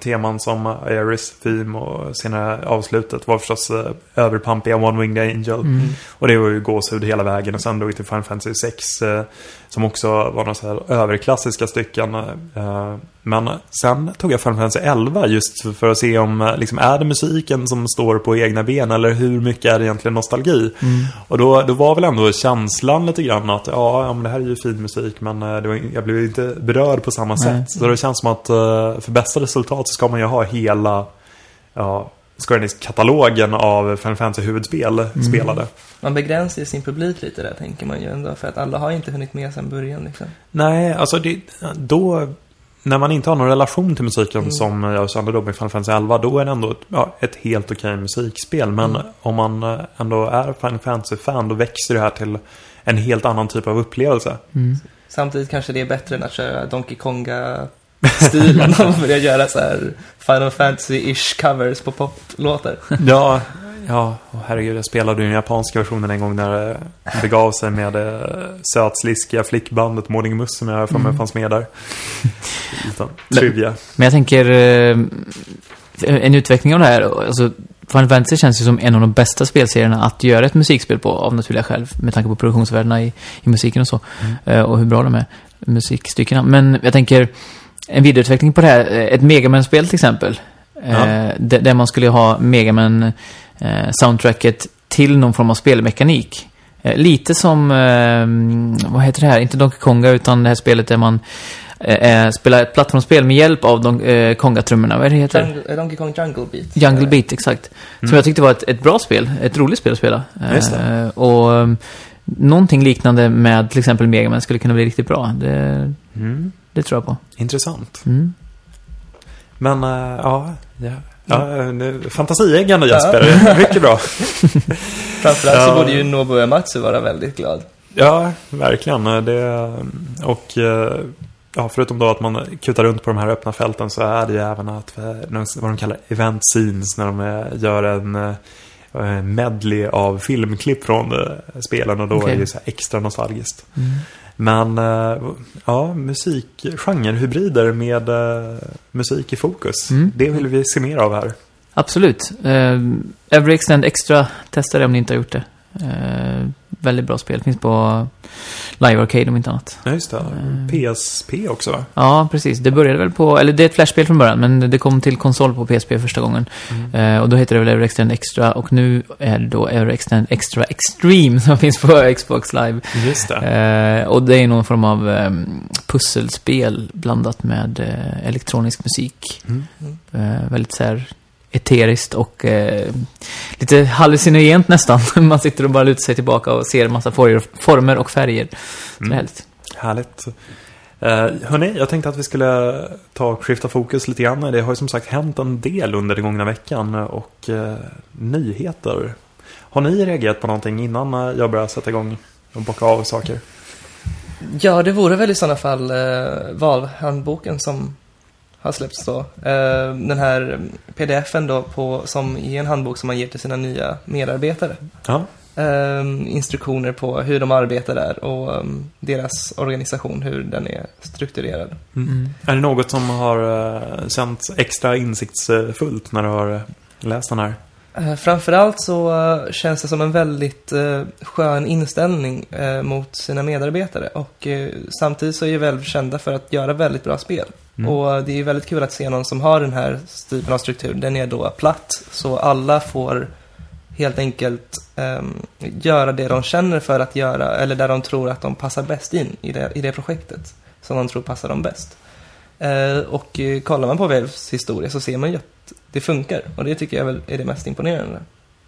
teman som Aeris Theme och senare avslutet var förstås eh, överpampiga One Winged Angel. Mm. Och det var ju gåshud hela vägen och sen drog vi till Final Fantasy 6 eh, som också var några så här överklassiska stycken. Men sen tog jag Final Fantasy 11 just för att se om, eh, liksom, är det musiken som står på egna ben eller hur mycket är det egentligen nostalgi? Mm. Och då, då var väl ändå känslan lite grann att ja, ja men det här är ju fin musik men eh, det var, jag blev inte berörd på samma Nej. sätt. Så det känns som att eh, för bästa resultat så ska man ju ha hela ja, Square Enix-katalogen av Final Fantasy-huvudspel spelade. Man begränsar ju sin publik lite där, tänker man ju ändå. För att alla har ju inte hunnit med sedan början liksom. Nej, alltså det, då... När man inte har någon relation till musiken Mm. som jag kände då med Final Fantasy 11, då är det ändå ett, ja, ett helt okej musikspel. Men Mm. om man eh, ändå är Final Fantasy-fan, då växer det här till en helt annan typ av upplevelse. Mm. Samtidigt kanske det är bättre än att köra Donkey Konga-stilen <laughs> <laughs> och börja göra så här Final Fantasy-ish covers på poplåtar. Ja, ja, och herregud, jag spelade ju den japanska versionen en gång när det begav sig med det sötsliskiga flickbandet Morning Mus som jag för mig Mm. fanns med där. Lite trivia. Men jag tänker, eh, en utveckling av det här, alltså Final Fantasy känns ju som en av de bästa spelserierna att göra ett musikspel på, av naturliga skäl, med tanke på produktionsvärdena i, i musiken och så, Mm. eh, och hur bra de är, musikstyckena. Men jag tänker, en vidareutveckling på det här, eh, ett Megaman-spel till exempel, eh, Ja. där, man skulle ha Megaman-soundtracket till någon form av spelmekanik. Eh, lite som, eh, vad heter det här, inte Donkey Konga, utan det här spelet där man eh, eh, spelar ett plattformsspel med hjälp av de, eh, Konga-trummorna. Vad är det heter? Jungle, eh, Donkey Kong Jungle Beat. Jungle Beat, exakt. Som Mm. jag tyckte var ett, ett bra spel. Ett roligt spel att spela. Just det. Eh, och um, någonting liknande med till exempel Mega Man skulle kunna bli riktigt bra. Det, Mm. det tror jag på. Intressant. Mm. Men, äh, ja, ja. Ja, mm. fantasieggande Jesper. Mycket bra. <laughs> Framförallt så Ja. borde ju Nobuo Uematsu vara väldigt glad. Ja, verkligen. Det, och eh, ja, förutom då att man kutar runt på de här öppna fälten så är det ju även att, eh, vad de kallar event scenes, när de eh, gör en eh, medley av filmklipp från eh, spelen och då Okej. är det så extra nostalgiskt. Mm. Men eh, ja, musikgenre, hybrider med eh, musik i fokus. Mm. Det vill vi se mer av här. Absolut. Uh, Every Extend Extra, testa det om ni inte har gjort det. Eh, väldigt bra spel. Finns på Live Arcade om inte annat. Ja, just det. Mm. PSP också va? Ja, precis. Det började väl på, eller det är ett flashspel från början, men det kom till konsol på PSP första gången. Mm. Eh, och då heter det väl Ever Extend Extra och nu är det då Ever Extend Extra Extreme som finns på <laughs> Xbox Live. Just det. Eh, och det är någon form av eh, pusselspel blandat med eh, elektronisk musik. Mm. Eh, väldigt så här eteriskt och eh, lite hallucinogent nästan. <laughs> Man sitter och bara lutar sig tillbaka och ser en massa for- former och färger. Så Mm. härligt. Härligt. Uh, hörni, jag tänkte att vi skulle ta och skifta fokus lite grann. Det har ju som sagt hänt en del under den gångna veckan och eh, nyheter. Har ni reagerat på någonting innan eh, jag börjar sätta igång och bocka av saker? Ja, det vore väl i sådana fall eh, Valve-handboken som har släppts då. Eh, den här pdf-en då på, som är en handbok som man ger till sina nya medarbetare. Ja, Eh, instruktioner på hur de arbetar där och eh, deras organisation, hur den är strukturerad. Mm. Är det något som har känts extra insiktsfullt när du har läst den här? Framförallt så känns det som en väldigt skön inställning mot sina medarbetare och samtidigt så är ju Valve kända för att göra väldigt bra spel. Mm. Och det är ju väldigt kul att se någon som har den här typen av struktur. Den är då platt, så alla får helt enkelt um, göra det de känner för att göra eller där de tror att de passar bäst in i det, i det projektet. som de tror passar dem bäst. Uh, och eh, kollar man på Valves historia så ser man ju att det funkar. Och det tycker jag väl är det mest imponerande.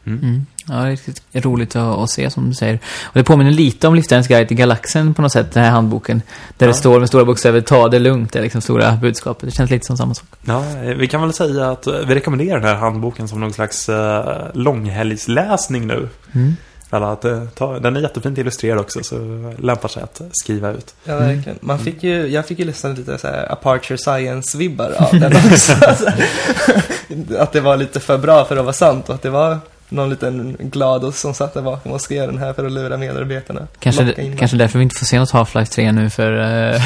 Mm. Ja, det är riktigt roligt att, att se som du säger. Och det påminner lite om Liftarens guide till galaxen på något sätt, den här handboken. Där Ja. det står med stora bokstäver, ta det lugnt, det är liksom stora budskapet. Det känns lite som samma sak. Ja, vi kan väl säga att vi rekommenderar den här handboken som någon slags uh, långhelgsläsning nu. Mm. Eller att, eh, ta, den är jättefint illustrerad också, så lämpar sig att skriva ut. Ja, Mm. verkligen. Man fick ju, jag fick ju lyssna lite så här Aperture Science-vibbar av <laughs> den också. <laughs> Att det var lite för bra för att vara sant och att det var någon liten glad som satt där bakom och skrev den här för att lura medarbetarna. Kanske, kanske därför vi inte får se något Half-Life 3 nu, för eh,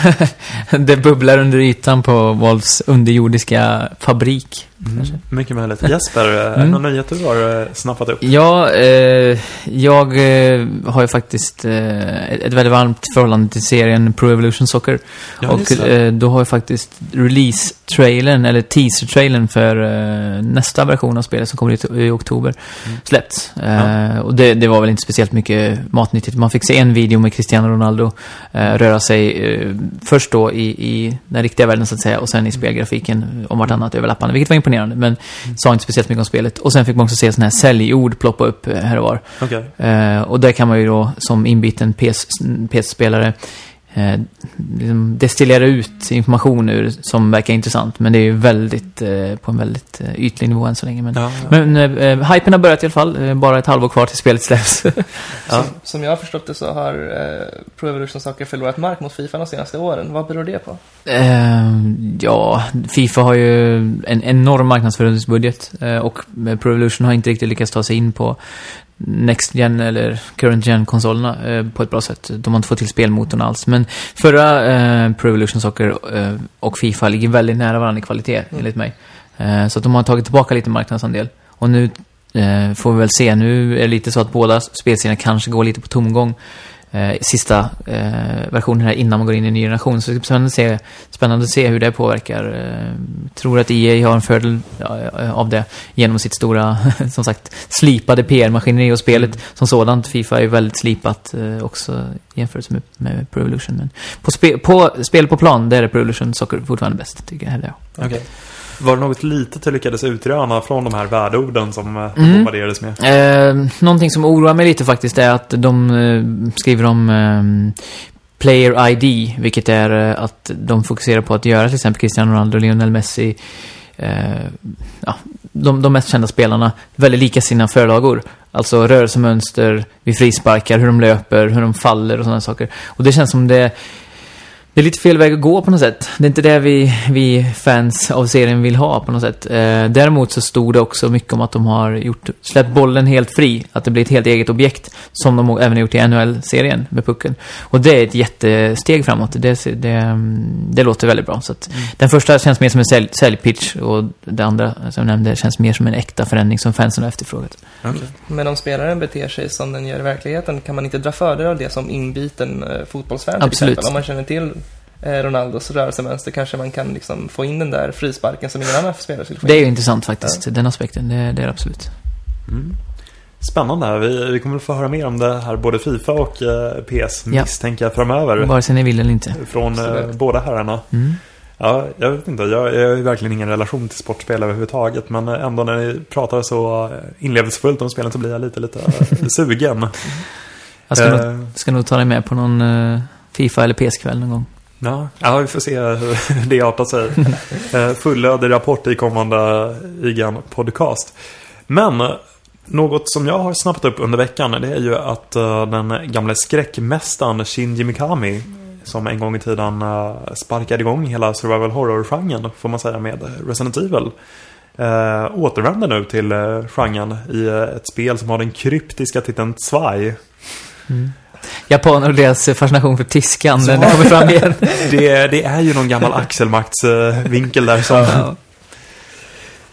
<laughs> det bubblar under ytan på Wolves underjordiska fabrik. Kanske. Mycket möjligt. Jesper, Mm. mm. någon nyhet du har eh, snappat upp? Ja, eh, jag eh, har ju faktiskt eh, ett väldigt varmt förhållande till serien Pro Evolution Soccer. Ja, och det. eh, då har ju faktiskt release-trailern, eller teaser-trailern för eh, nästa version av spelet som kommer ut i oktober Mm. Släppts. Eh, Och det, det var väl inte speciellt mycket matnyttigt. Man fick se en video med Cristiano Ronaldo eh, röra sig eh, först då i, i den riktiga världen så att säga och sen i spelgrafiken om vartannat överlappande, vilket var imponerande men sa inte speciellt mycket om spelet. Och sen fick man också se sådana här säljord ploppa upp här och var. Eh, och där kan man ju då som inbiten PS PS-spelare eh, liksom destillera ut information ur som verkar intressant. Men det är ju väldigt, eh, på en väldigt eh, ytlig nivå än så länge. Men, Ja, men eh, hypen har börjat i alla fall. Eh, bara ett halvår kvar till spelet släpps. <laughs> ja. Som, som jag har förstått det så har eh, Pro Evolution Soccer förlorat mark mot Fifa de senaste åren. Vad beror det på? Eh, ja, Fifa har ju en enorm marknadsföringsbudget eh, och Pro Evolution har inte riktigt lyckats ta sig in på Next Gen eller Current Gen-konsolerna eh, på ett bra sätt. De har inte fått till spelmotorn alls. Men förra eh, Pro Evolution Soccer eh, och Fifa ligger väldigt nära varandra i kvalitet, Mm. enligt mig. Eh, så att de har tagit tillbaka lite marknadsandel. Och nu eh, får vi väl se. Nu är det lite så att båda spelserierna kanske går lite på tomgång. Eh, sista eh, versionen här innan man går in i en ny generation. Så det ska bli spännande att se, spännande att se hur det påverkar. Eh, tror att EA har en fördel ja, av det genom sitt stora, <laughs> som sagt, slipade PR-maskineri och spelet som sådant. Fifa är väldigt slipat eh, också jämfört med, med Pro Evolution. Men på, spe, på spel på plan, där är Pro Evolution Soccer fortfarande bäst, tycker jag. Eller, ja. Var det något litet du lyckades utröna från de här värdeorden som eh, Mm. bombarderades med? Eh, någonting som oroar mig lite faktiskt är att de eh, skriver om eh, Player ID, vilket är eh, att de fokuserar på att göra till exempel Cristiano Ronaldo och Lionel Messi, eh, ja, de, de mest kända spelarna, väldigt lika sina förlagor. Alltså rörelsemönster vid frisparkar, hur de löper, hur de faller och sådana saker. Och det känns som det det är lite fel väg att gå på något sätt. Det är inte det vi, vi fans av serien vill ha på något sätt. Eh, däremot så stod det också mycket om att de har gjort, släppt bollen helt fri. Att det blir ett helt eget objekt. Som de även har gjort i NHL-serien med pucken. Och det är ett jättesteg framåt. Det, det, mm, det låter väldigt bra. Så att Den första känns mer som en sälj, säljpitch och det andra som jag nämnde känns mer som en äkta förändring som fansen har efterfrågat. Okej. Men om spelaren beter sig som den gör i verkligheten kan man inte dra fördel av det som inbiten eh, fotbollsfan till Absolut. exempel. Om man känner till Ronaldos rörelsemönster kanske man kan liksom få in den där frisparken som ingen annan spelare skulle få in. Det är ju intressant faktiskt, den aspekten. Det, det är det absolut. Mm. Spännande. Vi, vi kommer att få höra mer om det här, både Fifa och eh, PS, Ja. misstänker jag framöver. Vare sig ni vill eller inte. Från eh, Absolut. båda herrarna. Mm. Ja, jag vet inte. Jag, jag har ju verkligen ingen relation till sportspel överhuvudtaget. Men ändå när ni pratar så eh, inlevelsefullt om spelen så blir jag lite, lite eh, sugen. Jag ska, nog, Eh, ska nog ta dig med på någon eh, Fifa eller PS-kväll någon gång. Ja, ja, vi får se hur <laughs> det artar sig. Eh, fullödig rapport i kommande IGN-podcast. Men eh, något som jag har snappat upp under veckan det är ju att eh, den gamla skräckmästaren Shinji Mikami som en gång i tiden sparkade igång hela survival horror-genren får man säga med Resident Evil. Äh, återvänder nu till genren i ett spel som har den kryptiska titeln Zwei. Mm. Japaner och deras fascination för tyskan, Så- den kommer fram igen. <laughs> Det, det är ju någon gammal axelmaktsvinkel där som... Ja.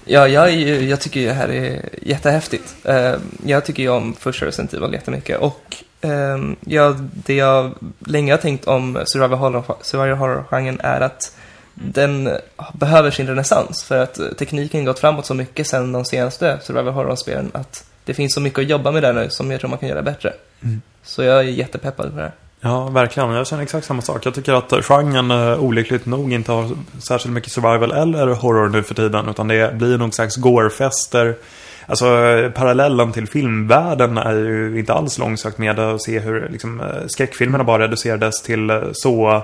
Ja, jag, ju, jag tycker ju det här är jättehäftigt. Eh, jag tycker ju om första Resident Evil jättemycket. Och ehm, jag, det jag länge har tänkt om survival horror- survival horror-genren är att den behöver sin renässans. För att tekniken gått framåt så mycket sedan de senaste survival horror-spelen att det finns så mycket att jobba med där nu som jag tror man kan göra bättre. Mm. Så jag är jättepeppad på det här. Ja, verkligen. Jag känner exakt samma sak. Jag tycker att eh, genren uh, olyckligt nog inte har särskilt mycket survival eller horror nu för tiden. Utan det blir någon slags gorefester. Alltså eh, parallellen till filmvärlden är ju inte alls långsökt med att se hur liksom, skräckfilmerna bara reducerades till så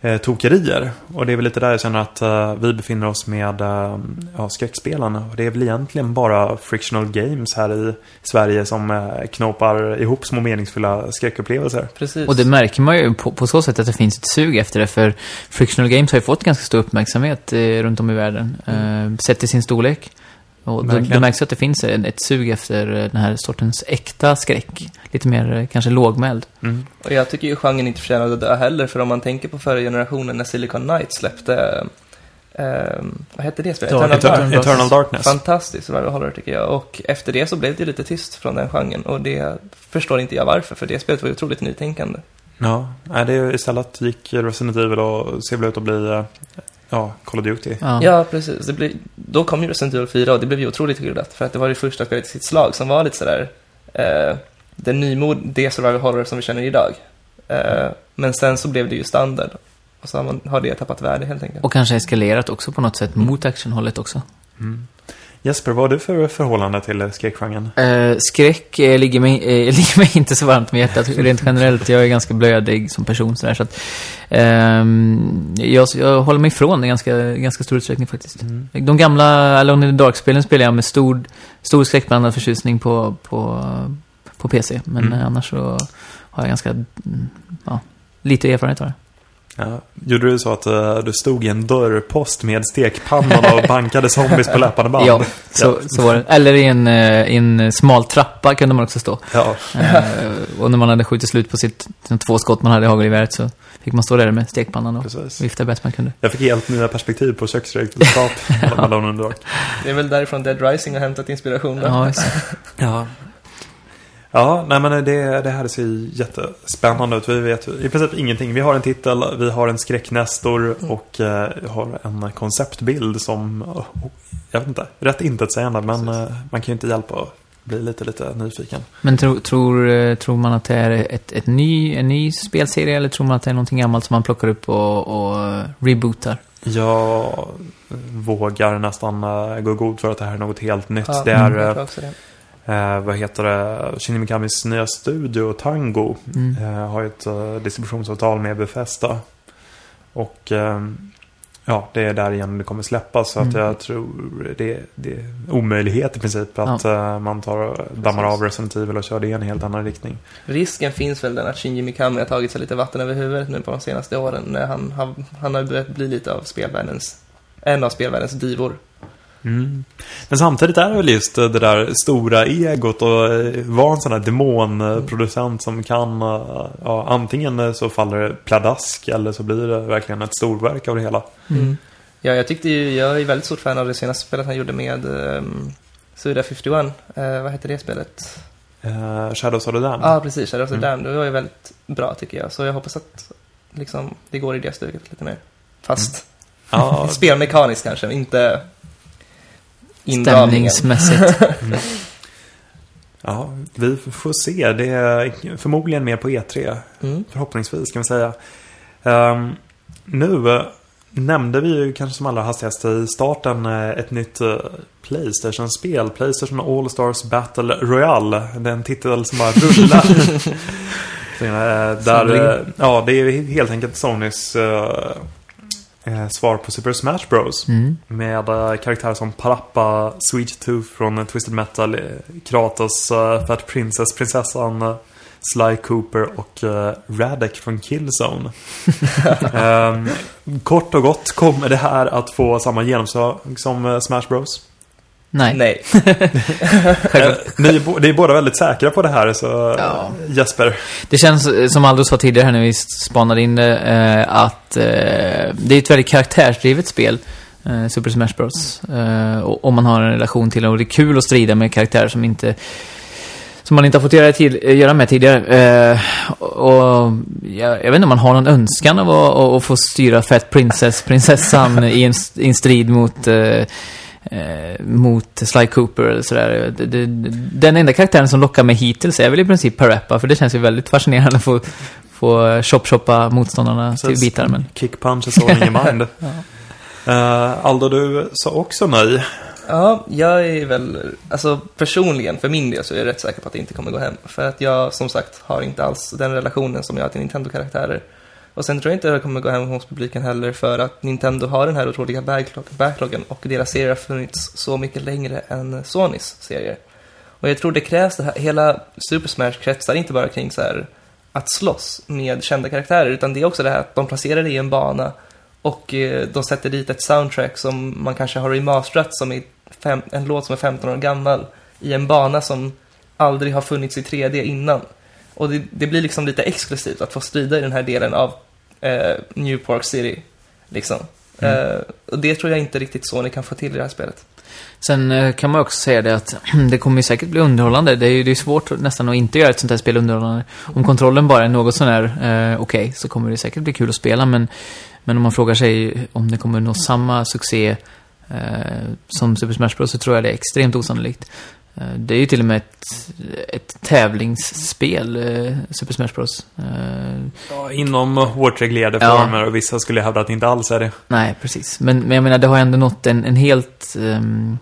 eh, tokerier. Och det är väl lite där jag känner att uh, vi befinner oss med uh, ja, skräckspelarna. Och det är väl egentligen bara Frictional Games här i Sverige som uh, knåpar ihop små meningsfulla skräckupplevelser. Precis. Och det märker man ju på, på så sätt att det finns ett sug efter det. För Frictional Games har ju fått ganska stor uppmärksamhet eh, runt om i världen. Eh, sett till sin storlek. Och det, det märks att det finns en, ett sug efter eh, den här sortens äkta skräck. Lite mer eh, kanske lågmäld. Mm. Och jag tycker ju genren inte förtjänar att dö heller, för om man tänker på förra generationen när Silicon Knight släppte, eh, vad hette det spelet? Dark- Eternal Eter- Dark. Eternal Darkness. Fantastiskt horror tycker jag. Och efter det så blev det lite tyst från den genren. Och det förstår inte jag varför, för det spelet var ju otroligt nytänkande. Ja, det är istället gick Resident Evil och ser väl ut att bli eh, ja, Call of Duty. Ja. Ja, precis. Det blev, då kom ju Resident Evil 4 och det blev ju otroligt hyllat. För att det var det första spelet i sitt slag som var lite sådär, eh, den nymod, det survival horror som vi känner idag. Eh, men sen så blev det ju standard. Och så har, man, har det tappat värde helt enkelt. Och kanske eskalerat också på något sätt mot actionhållet också. Mm. Jesper, vad har du för förhållande till skräckgenren? Eh, skräck eh, ligger, mig, eh, <laughs> ligger mig inte så varmt med hjärtat rent generellt. Jag är ganska blödig som person sådär, så att ehm, jag, jag håller mig ifrån det i ganska, ganska stor utsträckning faktiskt. Mm. De gamla Alone in the Dark-spelen spelar jag med stor, stor skräckblandad förtjusning på, på, på PC. Men Mm. eh, annars så har jag ganska, mm, ja, lite erfarenhet av det. Ja. Gjorde du så att eh, du stod i en dörrpost med stekpannan och <laughs> bankade zombies på löpande band? Ja, så, så var det. Eller i en, eh, i en smal trappa kunde man också stå. Ja. Eh, och när man hade skjutit slut på sitt, sina två skott man hade i hagelgeväret så fick man stå där med stekpannan och Precis. vifta bäst man kunde. Jag fick helt nya perspektiv på köksredskap <laughs> Dark. Det är väl därifrån Dead Rising har hämtat inspiration då. Ja. <laughs> Ja. Ja, nej men det, det här ser jättespännande ut. Vi vet i princip ingenting. Vi har en titel, vi har en skräcknestor och eh, har en konceptbild som, oh, jag vet inte, rätt intetsägande. Men eh, man kan ju inte hjälpa att bli lite, lite nyfiken. Men tro, tror, eh, tror man att det är ett, ett ny, en ny spelserie eller tror man att det är någonting gammalt som man plockar upp och, och eh, rebootar? Jag vågar nästan eh, gå god för att det här är något helt nytt. Ja, det är, jag eh, tror också det. Eh, vad heter det? Shinji Mikamis nya studio, Tango, Mm. eh, har ett eh, distributionsavtal med Bethesda. Och eh, ja, det är där igen det kommer släppas. Så att Mm. jag tror det, det är omöjlighet i princip att eh, man tar dammar av Resident Evil och kör det i en helt annan riktning. Risken finns väl den att Shinji Mikami har tagit sig lite vatten över huvudet nu på de senaste åren. När han, har, han har börjat bli lite av spelvärldens, en av spelvärldens divor. Mm. Men samtidigt är det väl just det där stora egot och eh, vara en sån här demonproducent som kan, eh, ja, antingen eh, så faller det pladask eller så blir det verkligen ett storverk av det hela. Mm. Ja, jag tyckte ju, jag är väldigt stort fan av det senaste spelet han gjorde med um, Suda 51. Uh, vad heter det spelet? Eh, Shadows of the Damned. Ja, ah, precis. Shadow of the Mm. Damned. Det var ju väldigt bra tycker jag. Så jag hoppas att liksom, det går i det stuket lite mer. Fast Ja, <laughs> spelmekaniskt kanske, inte Stämningsmässigt. <laughs> ja, vi får se. Det är förmodligen mer på E3. Mm. Förhoppningsvis kan vi säga. Ehm, nu eh, nämnde vi ju kanske som allra hastigast i starten eh, ett nytt eh, Playstation-spel. Playstation All-Stars Battle Royale. Det är en titel som bara rullar. <laughs> Där, ja, det är helt enkelt Sonys eh, svar på Super Smash Bros. Mm. Med eh, karaktärer som Parappa, Sweet Tooth från eh, Twisted Metal, eh, Kratos, Fat Princess, prinsessan Sly Cooper och Radek från Killzone. <laughs> Ehm, kort och gott kommer det här att få samma genomslag som Smash Bros. Nej. Nej. <laughs> Eh, ni ni är båda väldigt säkra på det här, så Ja. Jesper. Det känns, eh, som Aldous sa tidigare här när vi spanade in det, eh, att det är ett väldigt karaktärsdrivet spel. Super Smash Bros. Och, om man har en relation till det. Och det är kul att strida med karaktärer som inte som man inte har fått göra, eh, göra med tidigare. Eh, och jag, jag vet inte om man har någon önskan av att, att, att få styra Fat Princess, prinsessan <laughs> i, en, i en strid mot eh, eh, mot Sly Cooper eller sådär. Det, det, den enda karaktären som lockar mig hittills är väl i princip Parappa, för det känns ju väldigt fascinerande att få, få chop-choppa motståndarna till bitar. Men... Kick punch is all in your mind. Ja. Eh, Aldo, du sa också nej. Ja, jag är väl, alltså personligen för min del så är jag rätt säker på att det inte kommer gå hem. För att jag som sagt har inte alls den relationen som jag har till Nintendo-karaktärer. Och sen tror jag inte det kommer gå hem hos publiken heller för att Nintendo har den här otroliga backlog- backloggen och deras serier har funnits så mycket längre än Sonys serier. Och jag tror det krävs det här, hela Super Smash kretsar inte bara kring så här att slåss med kända karaktärer utan det är också det här att de placerar det i en bana och eh, de sätter dit ett soundtrack som man kanske har remasterat som är fem, en låt som är 15 år gammal i en bana som aldrig har funnits i 3D innan. Och det, det blir liksom lite exklusivt att få strida i den här delen av eh, New Park City. Liksom. Eh, och det tror jag inte riktigt Sony kan få till i det här spelet. Sen eh, kan man också säga det att <clears throat> det kommer ju säkert bli underhållande. Det är ju det är svårt nästan att inte göra ett sånt här spel underhållande. Om kontrollen bara är något sån här eh, okej så kommer det säkert bli kul att spela. Men, men om man frågar sig om det kommer nå samma succé eh, som Super Smash Bros så tror jag det är extremt osannolikt. Eh, det är ju till och med ett, ett tävlingsspel, eh, Super Smash Bros. Eh, Ja, inom hårt reglerade Ja. former och vissa skulle hävda att det inte alls är det. Nej, precis. Men, men jag menar, det har ändå nått en, en helt um,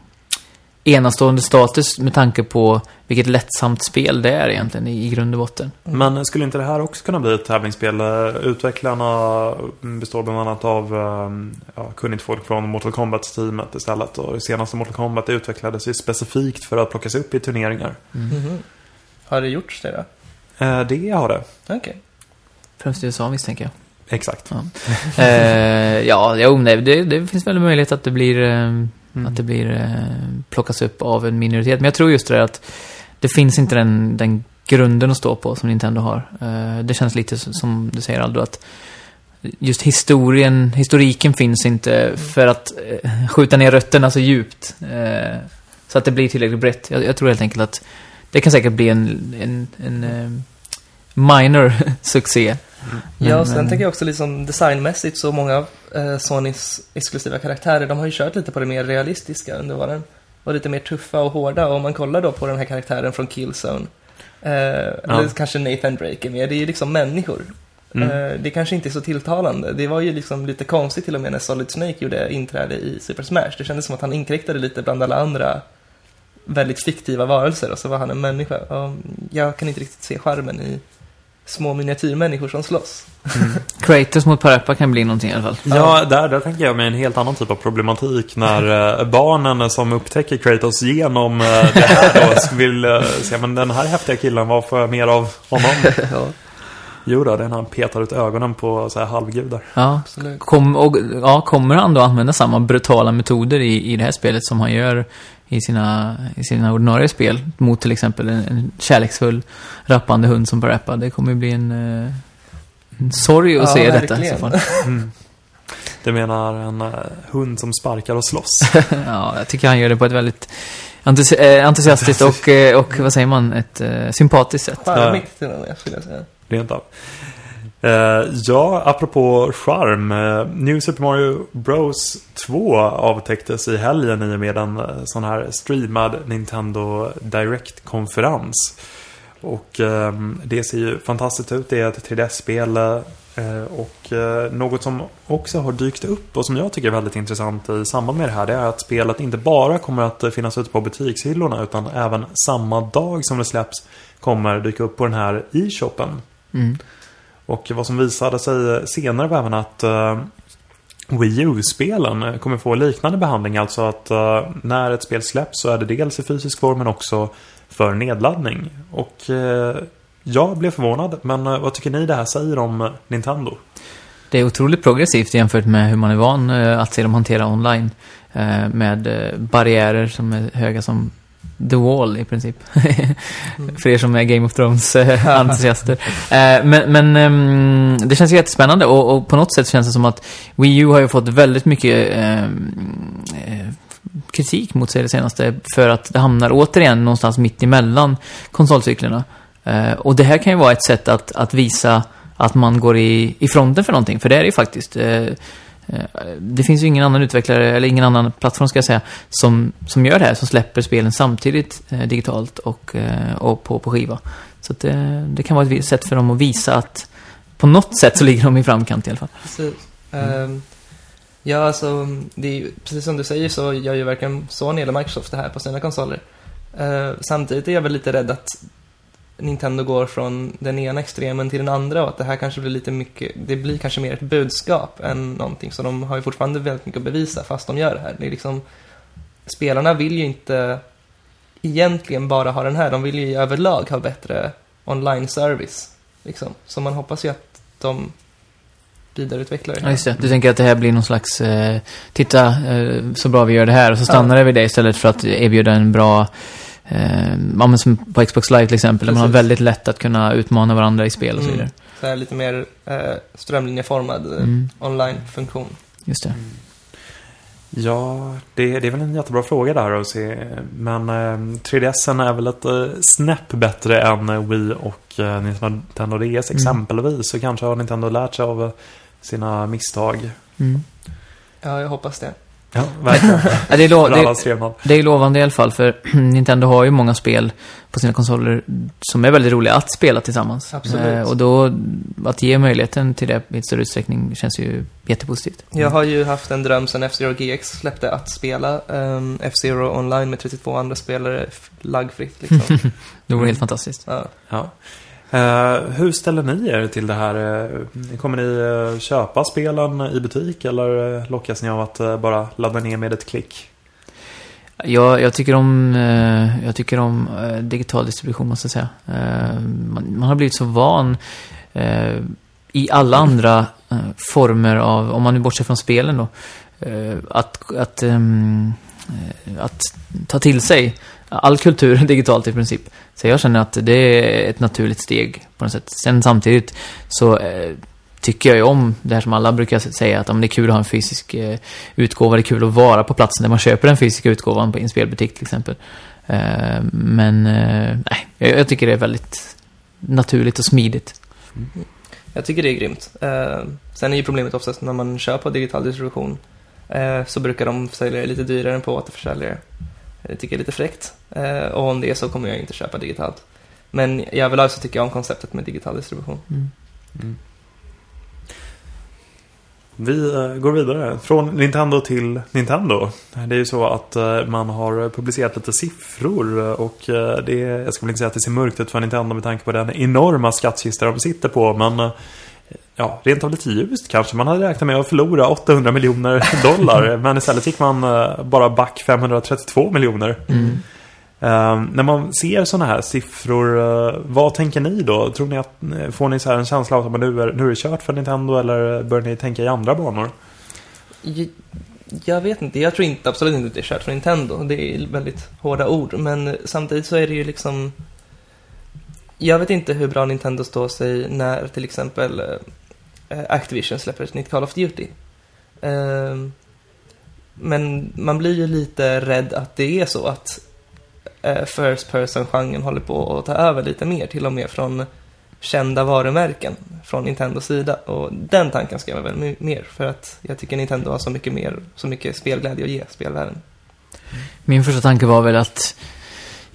enastående status med tanke på vilket lättsamt spel det är egentligen i, grund och botten. Men skulle inte det här också kunna bli ett tävlingsspel? Eh, Utvecklarna består bland annat av eh, ja, kunnigt folk från Mortal Kombat-teamet istället. Och det senaste Mortal Kombat utvecklades ju specifikt för att plockas upp i turneringar. Mhm. Har det gjorts det då? Eh, Det har det. Okej. Främst i USA misstänker jag. Exakt. eh, ja, jo, nej, det, det finns väl en möjlighet att det blir, eh, Mm. att det blir eh, plockas upp av en minoritet. Men jag tror just det där att det finns inte den, den grunden att stå på som Nintendo har. Eh, det känns lite som- du säger Aldo att just historien, historiken finns inte för att eh, skjuta ner rötterna så djupt. Eh, så att det blir tillräckligt brett. Jag, jag tror helt enkelt att det kan säkert bli en, en, en eh, minor <laughs> succé. Ja, Men- och sen men- tänker jag också liksom designmässigt så många av eh, Sonys exklusiva karaktärer, de har ju kört lite på det mer realistiska under åren. Och lite mer tuffa och hårda. Och om man kollar då på den här karaktären från Killzone, eh, eller kanske Nathan Drake är med, det är ju liksom människor. Mm. Eh, det kanske inte är så tilltalande. Det var ju liksom lite konstigt till och med när Solid Snake gjorde inträde i Super Smash. Det kändes som att han inkräktade lite bland alla andra väldigt fiktiva varelser och så var han en människa. Och jag kan inte riktigt se charmen i små miniatyrmänniskor som slåss. Kratos mot Parappa kan bli någonting i alla fall. Ja, där, där tänker jag mig en helt annan typ av problematik när eh, barnen som upptäcker Kratos genom eh, det här då <laughs> vill uh, se, men den här häftiga killen, vad får jag mer av honom? <laughs> ja, Jo då, det är när han petar ut ögonen på så här halvgudar. Ja. Kom, och, ja, kommer han då använda samma brutala metoder i, i det här spelet som han gör i sina, i sina ordinarie spel mot till exempel en, en kärleksfull rappande hund som Parappa? Det kommer ju bli en, eh, en sorg att Ja, se detta. verkligen. så fall. <laughs> Mm. Du menar en eh, hund som sparkar och slåss? <laughs> ja, jag tycker han gör det på ett väldigt entusi eh, entusiastiskt och, och, vad säger man, ett sympatiskt sätt. Charmigt till och med, skulle jag säga. Rent av. Uh, ja, apropå charm. Uh, New Super Mario Bros 2 avtäcktes i helgen i och med en uh, sån här streamad Nintendo Direct-konferens. Och ehm, det ser ju fantastiskt ut. Det är ett 3DS-spel. Och något som också har dykt upp och som jag tycker är väldigt intressant i samband med det här. Det är att spelet inte bara kommer att finnas ute på butikshyllorna utan även samma dag som det släpps kommer dyka upp på den här e-shoppen. Mm. Och vad som visade sig senare var även att uh, Wii U-spelen kommer få liknande behandling. Alltså att eh, när ett spel släpps så är det dels i fysisk form men också för nedladdning. Och eh, jag blev förvånad. Men vad tycker ni det här säger om Nintendo? Det är otroligt progressivt jämfört med hur man är van att se dem hantera online. Med barriärer som är höga som The Wall i princip. <laughs> För er som är Game of Thrones-entusiaster. <laughs> Eh, men men ehm, det känns jättespännande och, och på något sätt känns det som att Wii U har ju fått väldigt mycket ehm, eh, kritik mot sig det senaste för att det hamnar återigen någonstans mitt emellan konsolcyklerna. Eh, och det här kan ju vara ett sätt att, att visa att man går i, i fronten för någonting, för det är det ju faktiskt. Eh, eh, det finns ju ingen annan utvecklare, eller ingen annan plattform ska jag säga, som, som gör det här, som släpper spelen samtidigt eh, digitalt och, eh, och på, på skiva. Så att det, det kan vara ett sätt för dem att visa att på något sätt så ligger de i framkant i alla fall. Precis. Ehm, ja, alltså, det är, precis som du säger så gör ju varken Sony eller Microsoft det här på sina konsoler. Eh, samtidigt är jag väl lite rädd att Nintendo går från den ena extremen till den andra och att det här kanske blir lite mycket, det blir kanske mer ett budskap än någonting. Så de har ju fortfarande väldigt mycket att bevisa fast de gör det här. Det är liksom, spelarna vill ju inte egentligen bara ha den här, de vill ju överlag ha bättre online-service. Liksom. Så man hoppas ju att de vidareutvecklar det Ja, just det. Du tänker att det här blir någon slags, eh, titta eh, så bra vi gör det här och så stannar det vid det istället för att erbjuda en bra, eh, ja, men som på Xbox Live till exempel, där man har Precis. väldigt lätt att kunna utmana varandra i spel och så Mm. vidare. Så här lite mer eh, strömlinjeformad eh, Mm, online-funktion. just det. Ja, det, det är väl en jättebra fråga där att se. Men eh, 3DSen är väl ett eh, snäpp bättre än eh, Wii och eh, Nintendo DS Mm. exempelvis. Så kanske har Nintendo lärt sig av sina misstag. Mm. Ja, jag hoppas det. Ja, verkligen. <laughs> Det, är lo- det, det är lovande i alla fall, för <clears throat> Nintendo har ju många spel på sina konsoler som är väldigt roliga att spela tillsammans. Absolut. Eh, och då, att ge möjligheten till det i större utsträckning känns ju jättepositivt. Jag har ju haft en dröm sedan F-Zero GX släppte att spela um, F-Zero online med 32 andra spelare f- laggfritt liksom. <laughs> Det vore Mm. helt fantastiskt. ja. Ja. Eh, hur ställer ni er till det här? Eh, kommer ni eh, köpa spelen i butik eller eh, lockas ni av att bara ladda ner med ett klick? Jag, jag tycker om, jag tycker om digital distribution måste jag säga. Man, man har blivit så van i alla andra former av, om man nu bortser från spelen då, att, att, ehm, att ta till sig all kultur digitalt i princip. Så jag känner att det är ett naturligt steg på något sätt. Sen samtidigt så eh, tycker jag ju om det här som alla brukar säga att om det är kul att ha en fysisk eh, utgåva, det är kul att vara på platsen där man köper den fysiska utgåvan på en spelbutik till exempel. Eh, men eh, nej, jag, jag tycker det är väldigt naturligt och smidigt. Mm. Jag tycker det är grymt. Eh, sen är ju problemet oftast när man kör på digital distribution eh, så brukar de sälja det lite dyrare än på återförsäljare. Det tycker jag är lite fräckt. Eh, och om det är så kommer jag inte köpa digitalt. Men i överlag så tycker jag om konceptet med digital distribution. Mm. Vi eh, går vidare. Från Nintendo till Nintendo. Det är ju så att eh, man har publicerat lite siffror och det är, jag ska väl inte säga att det ser mörkt ut för Nintendo med tanke på den enorma skattkista de sitter på, men ja, rent av lite ljust kanske. Man hade räknat med att förlora 800 miljoner <laughs> dollar, men istället gick man eh, bara back 532 miljoner. Mm. Eh, när man ser sådana här siffror, eh, vad tänker ni då? Tror ni att, eh, får ni så här en känsla av att nu är, nu är det kört för Nintendo eller börjar ni tänka i andra banor? Jag, jag vet inte, jag tror inte, absolut inte att det är kört för Nintendo. Det är väldigt hårda ord, men samtidigt så är det ju liksom... Jag vet inte hur bra Nintendo står sig när till exempel Eh, Activision släpper ett nytt Call of Duty. Ehm, men man blir ju lite rädd att det är så att eh, First Person-genren håller på att ta över lite mer, till och med från kända varumärken från Nintendos sida. Och den tanken ska jag väl mer, för att jag tycker Nintendo har så mycket mer, så mycket spelglädje att ge spelvärlden. Min första tanke var väl att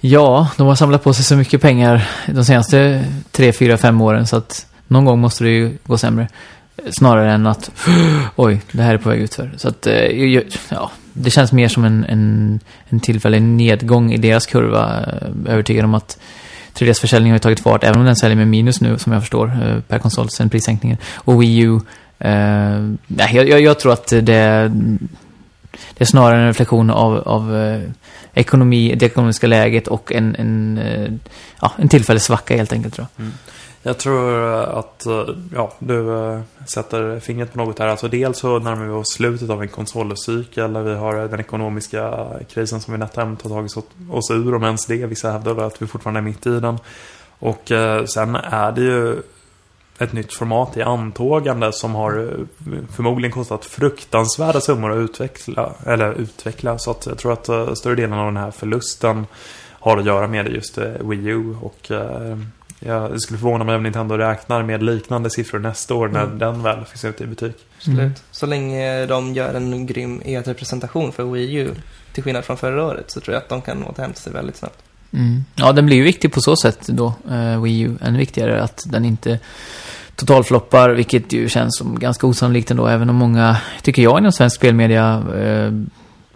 ja, de har samlat på sig så mycket pengar de senaste tre, fyra, fem åren så att någon gång måste det ju gå sämre. Snarare än att <gasps> oj, det här är på väg utför. Så att, eh, ja, det känns mer som en, en, en tillfällig nedgång i deras kurva. Eh, Övertygad om att 3DS-försäljningen har ju tagit fart, även om den säljer med minus nu, som jag förstår, eh, per konsol sen prissänkningen. Och Wii U, eh, jag, jag, jag tror att det, det är snarare en reflektion av, av eh, ekonomi, det ekonomiska läget och en, en, eh, ja, en tillfällig svacka helt enkelt tror jag. Mm. Jag tror eh, att eh, ja, du eh, sätter fingret på något här. Alltså dels så närmar vi oss slutet av en konsolcykel. Vi har den ekonomiska krisen som vi nätt har tagit oss ur, om ens det. Vissa hävdar att vi fortfarande är mitt i den. Och sen är det ju ett nytt format i antågande som har förmodligen kostat fruktansvärda summor att utveckla. Eller utveckla. Så att jag tror att större delen av den här förlusten har att göra med just Wii U. Och jag skulle förvåna mig om Nintendo räknar med liknande siffror nästa år när Mm. den väl finns ute i butik. Absolut. Mm. Så länge de gör en grym E3-presentation för Wii U, till skillnad från förra året, så tror jag att de kan återhämta sig väldigt snabbt. Mm. Ja, den blir ju viktig på så sätt då, eh, Wii U. Ännu viktigare att den inte totalfloppar, vilket ju känns som ganska osannolikt ändå, även om många, tycker jag, inom svensk spelmedia eh,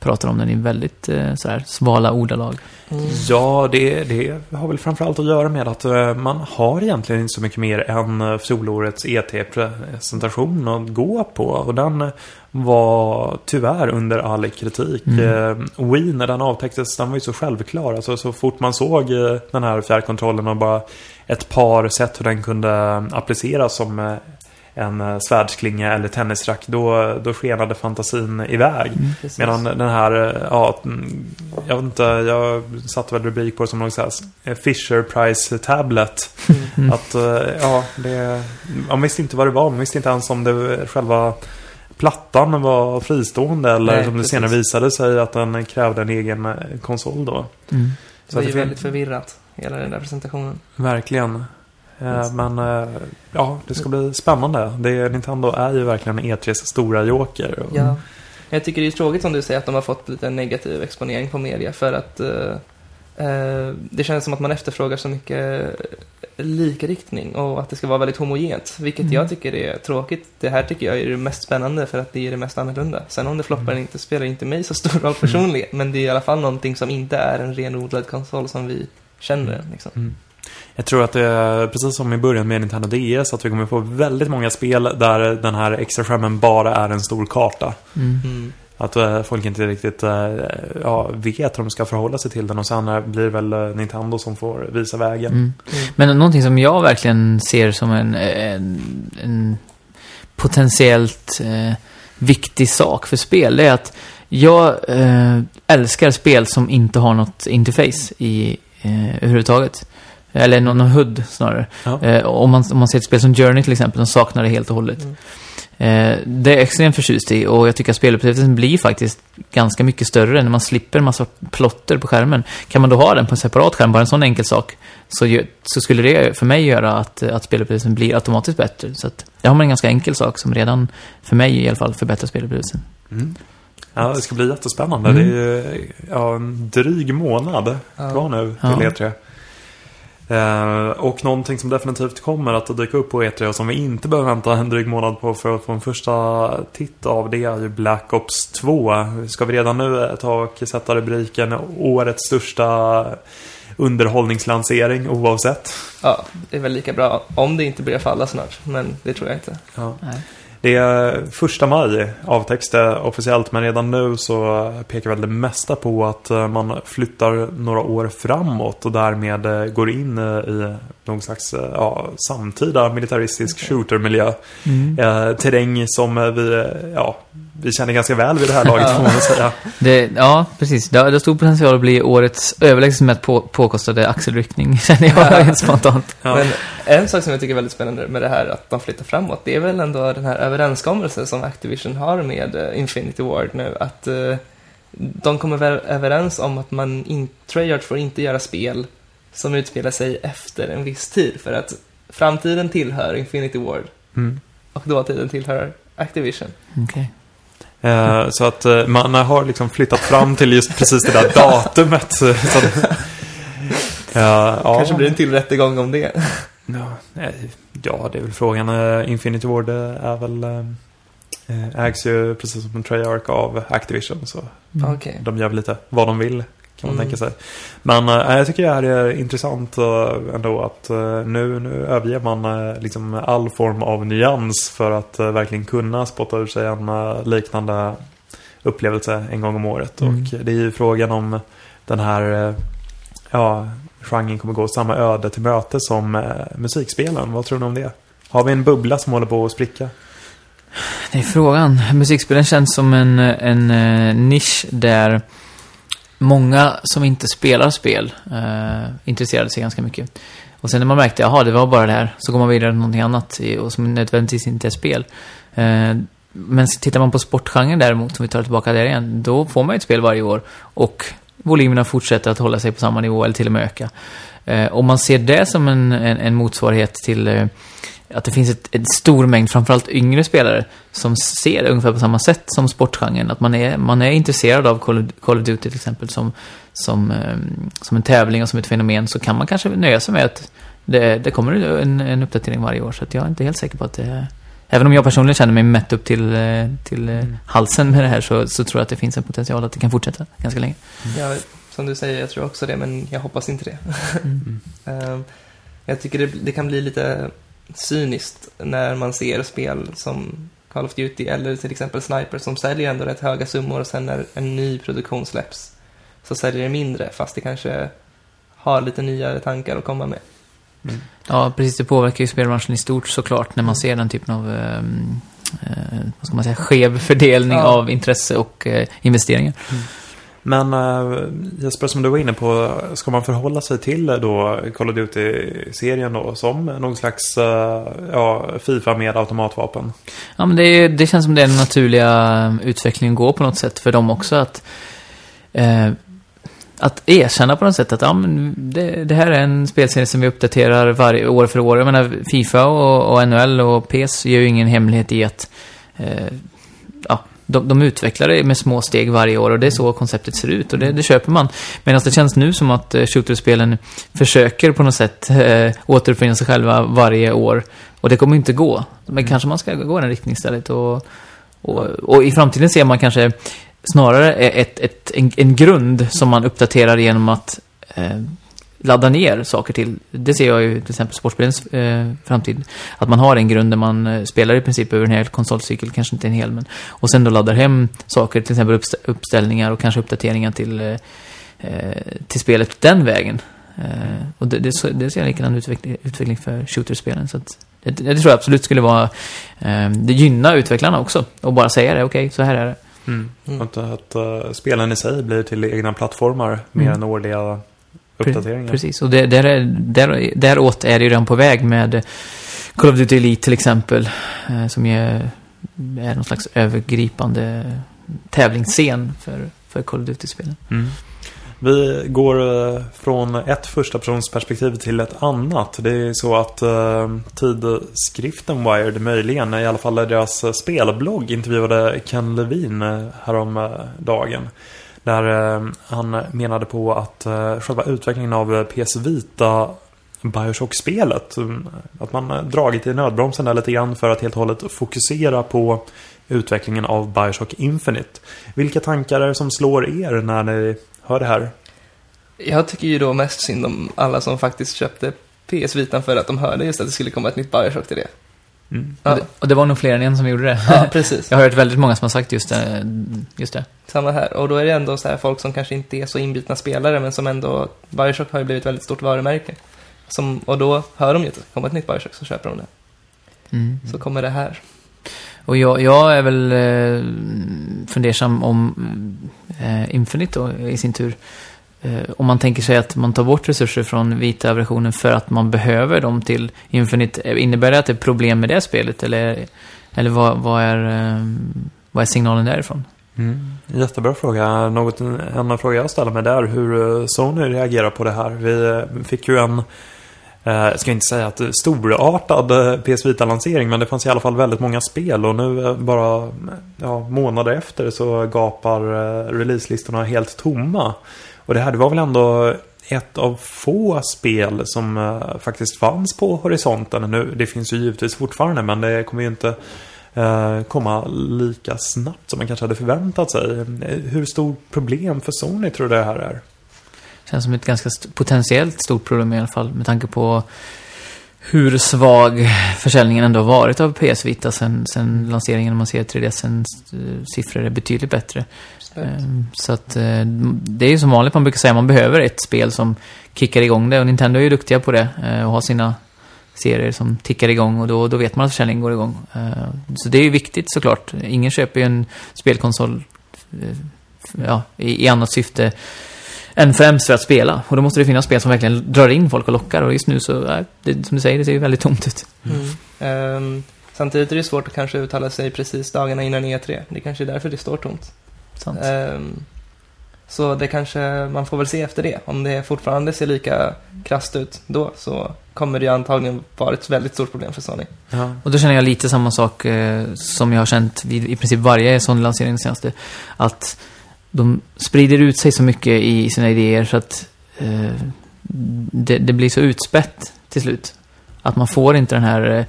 pratar om den i väldigt eh, så här, svala ordalag. Mm. Ja, det, det har väl framförallt att göra med att eh, man har egentligen inte så mycket mer än eh, fjolårets ET-presentation att gå på. Och den var tyvärr under all kritik. Mm. Wii, när den avtäcktes, den var ju så självklar. Alltså, så fort man såg den här fjärrkontrollen och bara ett par sätt hur den kunde appliceras som en eh, svärdsklinga eller tennisrack, då, då skenade fantasin iväg. Precis. Medan den här, eh, ja, mm, jag vet inte, jag satte väl rubrik på det som någon sån här eh, Fisher Price Tablet. Mm. Att, ja, det, man visste inte vad det var, man visste inte ens om det själva plattan var fristående eller Nej, som det precis. senare visade sig att den krävde en egen konsol då. Mm. Det var ju fin- väldigt förvirrat, hela den där presentationen. Verkligen. Eh, Men eh, ja, det ska bli spännande. Det, Nintendo är ju verkligen E3s stora joker. Och- Ja. Jag tycker det är tråkigt som du säger att de har fått lite negativ exponering på media för att eh, eh, det känns som att man efterfrågar så mycket likriktning och att det ska vara väldigt homogent, vilket Mm. jag tycker är tråkigt. Det här tycker jag är det mest spännande för att det är det mest annorlunda. Sen om det floppar eller inte spelar inte mig så stor roll <laughs> personligen, men det är i alla fall någonting som inte är en renodlad konsol som vi känner den. Liksom. Mm. Jag tror att det är precis som i början med Nintendo DS att vi kommer få väldigt många spel där den här extra skärmen bara är en stor karta. Mm. Mm. Att eh, folk inte riktigt eh, ja, vet hur de ska förhålla sig till den och sen eh, blir det väl eh, Nintendo som får visa vägen. Mm. Mm. Men någonting som jag verkligen ser som en, en, en potentiellt eh, viktig sak för spel, det är att jag eh, älskar spel som inte har något interface i, eh, överhuvudtaget. Eller någon, någon HUD snarare. Ja. Eh, om, man, om man ser ett spel som Journey till exempel, som saknar det helt och hållet. Mm. Eh, det är jag extremt förtjust i och jag tycker att spelupplevelsen blir faktiskt ganska mycket större när man slipper en massa plotter på skärmen. Kan man då ha den på en separat skärm, bara en sån enkel sak, så, så skulle det för mig göra att, att spelupplevelsen blir automatiskt bättre. Så att, där har man en ganska enkel sak som redan, för mig i alla fall, förbättrar spelupplevelsen. Mm. Ja, det ska bli jättespännande. Mm. Det är ju ja, en dryg månad Ja. kvar nu Ja. till E3. Eh, och någonting som definitivt kommer att dyka upp på E3 och som vi inte behöver vänta en dryg månad på för att få en första titt av det är ju Black Ops 2. Ska vi redan nu ta och sätta rubriken Årets största underhållningslansering oavsett? Ja, det är väl lika bra om det inte börjar falla snart, men det tror jag inte. Ja. Det är första maj avtäcks officiellt men redan nu så pekar väl det mesta på att eh, man flyttar några år framåt och därmed eh, går in eh, i någon slags ja, samtida militaristisk shootermiljö. Mm. Eh, terräng som vi, ja, vi känner ganska väl vid det här laget får man säga. Det, ja, precis. Det har, det har stor potential att bli årets överlägset mest på, påkostade axelryckning, <laughs> känner jag helt spontant. Ja. Men en sak som jag tycker är väldigt spännande med det här att de flyttar framåt, det är väl ändå den här överenskommelsen som Activision har med eh, Infinity Ward nu, att eh, de kommer väl överens om att man in, Treyarch får inte göra spel som utspelar sig efter en viss tid, för att framtiden tillhör Infinity Ward Mm. och dåtiden tillhör Activision. Okej. Eh, Så att eh, man har liksom flyttat fram till just precis det där datumet. Så att, Eh, ja. Kanske blir det en till rättegång om det. Ja, eh, ja, det är väl frågan. Infinity Ward är väl... Ägs ju precis som en Treyarch av Activision. Så Mm. De gör väl lite vad de vill. Kan man Mm. tänka sig. Men eh, jag tycker det här är intressant eh, ändå att eh, nu, nu överger man liksom all form av nyans för att verkligen kunna spotta ur sig en liknande upplevelse en gång om året. Mm. Och det är ju frågan om den här ja, genren kommer gå samma öde till möte som musikspelen. Vad tror ni om det? Har vi en bubbla som håller på att spricka? Det är frågan. Musikspelen känns som en, en nisch där många som inte spelar spel eh, intresserade sig ganska mycket. Och sen när man märkte, jaha, det var bara det här, så går man vidare till någonting annat och som nödvändigtvis inte är spel. Eh, men tittar man på sportgenren däremot, om vi tar tillbaka där igen, då får man ju ett spel varje år och volymerna fortsätter att hålla sig på samma nivå eller till och med öka. Eh, om man ser det som en, en, en motsvarighet till eh, att det finns ett, en stor mängd, framförallt yngre spelare, som ser det ungefär på samma sätt som sportgenren. Att man är, man är intresserad av Call of, Call of Duty till exempel som, som, eh, som en tävling och som ett fenomen, så kan man kanske nöja sig med att det, det kommer en, en uppdatering varje år. Så jag är inte helt säker på att det Även om jag personligen känner mig mätt upp till, eh, till eh, Mm. halsen med det här så, så tror jag att det finns en potential att det kan fortsätta ganska länge. Ja, som du säger, jag tror också det, men jag hoppas inte det. Mm. <laughs> Ehm, jag tycker det, det kan bli lite cyniskt när man ser spel som Call of Duty eller till exempel Sniper som säljer ändå rätt höga summor och sen när en ny produktion släpps så säljer det mindre fast det kanske har lite nyare tankar att komma med. Ja, precis. Det påverkar ju spelbranschen i stort såklart när man ser den typen av ehm, eh, vad ska man säga, skev fördelning Ja. av intresse och eh, investeringar. Men eh, Jesper, som du var inne på, ska man förhålla sig till eh, då Call of Duty-serien då som någon slags eh, ja, Fifa med automatvapen? Ja, men det, det känns som det är den naturliga eh, utvecklingen går på något sätt för dem också att eh, att erkänna på något sätt att ja, men det, det här är en spelserie som vi uppdaterar varje år för år. Jag menar, Fifa och, och NHL och PES gör ju ingen hemlighet i att eh, ja, de, de utvecklar det med små steg varje år och det är så konceptet ser ut och det, det köper man. Medan det känns nu som att eh, shooterspelen försöker på något sätt eh, återuppfinna sig själva varje år och det kommer inte gå. Men kanske man ska gå i den riktningen istället och, och, och i framtiden ser man kanske snarare ett, ett, en, en grund som man uppdaterar genom att eh, ladda ner saker till. Det ser jag ju till exempel sportspelens eh, framtid. Att man har en grund där man eh, spelar i princip över en hel konsolcykel, kanske inte en hel, men och sen då laddar hem saker, till exempel uppst- uppställningar och kanske uppdateringar till, eh, eh, till spelet den vägen. Eh, och det, det, det ser jag likadan utveckling, utveckling för shooterspelen. Så att, det, det tror jag absolut skulle vara, eh, det gynnar utvecklarna också. Och bara säga det, okej, så här är det. Mm. Mm. Att, att uh, spelen i sig blir till egna plattformar mer Mm. än årliga uppdateringar. Precis, och där, är, där, däråt är det ju redan på väg med Call of Duty Elite till exempel. Eh, som ju är, är någon slags övergripande tävlingsscen för, för Call of Duty-spelen. Mm. Vi går eh, från ett första persons perspektiv till ett annat. Det är så att eh, tidskriften Wired möjligen, i alla fall deras spelblogg, intervjuade Ken Levine eh, häromdagen. Där eh, han menade på att eh, själva utvecklingen av eh, PS Vita Bioshock-spelet, att man dragit i nödbromsen där lite grann för att helt och hållet fokusera på utvecklingen av Bioshock Infinite. Vilka tankar är det som slår er när ni hör det här? Jag tycker ju då mest synd om alla som faktiskt köpte PS Vitan för att de hörde just att det skulle komma ett nytt Bioshock till det. Mm. Ja, Och, det, och det var nog fler än en som gjorde det. ja precis. <laughs> Jag har hört väldigt många som har sagt just det. Just det. Samma här. Och då är det ändå så här folk som kanske inte är så inbitna spelare, men som ändå... Bioshock har ju blivit ett väldigt stort varumärke. Som, och då hör de ju att det kommer ett nytt Bioshock, så köper de det. Mm. Så kommer det här. Och jag, jag är väl eh, fundersam om eh, Infinite då, i sin tur. Eh, om man tänker sig att man tar bort resurser från vita versionen för att man behöver dem till Infinite. Eh, innebär det att det är problem med det spelet? Eller, eller vad, vad, är, eh, vad är signalen därifrån? Mm. Jättebra fråga. Något, en fråga jag ställer mig där hur eh, Sony reagerar på det här. Vi eh, fick ju en, eh, jag ska inte säga att storartad PS Vita-lansering, men det fanns i alla fall väldigt många spel och nu bara ja, månader efter så gapar eh, releaselistorna helt tomma. Och det här det var väl ändå ett av få spel som eh, faktiskt fanns på horisonten. Nu, det finns ju givetvis fortfarande, men det kommer ju inte eh, komma lika snabbt som man kanske hade förväntat sig. Hur stort problem för Sony tror du det här är? Känns som ett ganska st- potentiellt stort problem i alla fall med tanke på hur svag försäljningen ändå varit av PS Vita sen, sen lanseringen. Man ser 3DSens eh, siffror är betydligt bättre. Ehm, Så att eh, det är ju som vanligt man brukar säga, man behöver ett spel som kickar igång det och Nintendo är ju duktiga på det eh, och har sina serier som tickar igång och då, då vet man att försäljningen går igång. Så det är ju viktigt såklart. Ingen köper ju en spelkonsol ja, i, i annat syfte än främst för att spela. Och då måste det finnas spel som verkligen drar in folk och lockar och just nu så, äh, det, som du säger, det ser ju väldigt tomt ut. Mm. Ehm, samtidigt är det svårt att kanske uttala sig precis dagarna innan E3. Det är kanske är därför det står tomt. Sant. Ehm, Så det kanske, man får väl se efter det. Om det fortfarande ser lika krasst ut då så kommer det ju antagligen vara ett väldigt stort problem för Sony. Ja. Och då känner jag lite samma sak eh, som jag har känt vid i princip varje sån lansering senaste. Att de sprider ut sig så mycket i sina idéer så att eh, det, det blir så utspätt till slut. Att man får inte den här eh,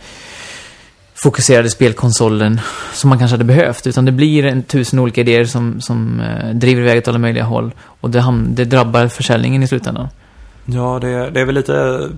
fokuserade spelkonsolen som man kanske hade behövt. Utan det blir en tusen olika idéer som, som eh, driver iväg åt alla möjliga håll. Och det, ham- det drabbar försäljningen i slutändan. Ja, det, det är väl lite...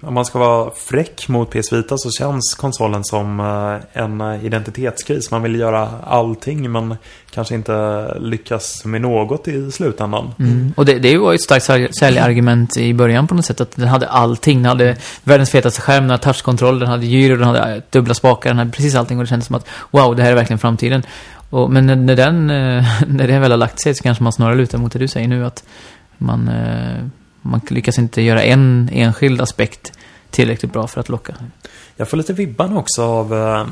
Om man ska vara fräck mot PS Vita så känns konsolen som eh, en identitetskris. Man vill göra allting men kanske inte lyckas med något i slutändan. Mm. Och det, det var ju ett starkt sälj- säljargument i början på något sätt. Att den hade allting. Den hade världens fetaste skärm, den hade touchkontroll, den hade gyro, den hade eh, dubbla spakar, den hade precis allting. Och det kändes som att wow, det här är verkligen framtiden. Och, men när, när, den, eh, <laughs> när det väl har lagt sig så kanske man snarare lutar mot det du säger nu. Att man, eh, man lyckas inte göra en enskild aspekt tillräckligt bra för att locka. Jag får lite vibban också av eh,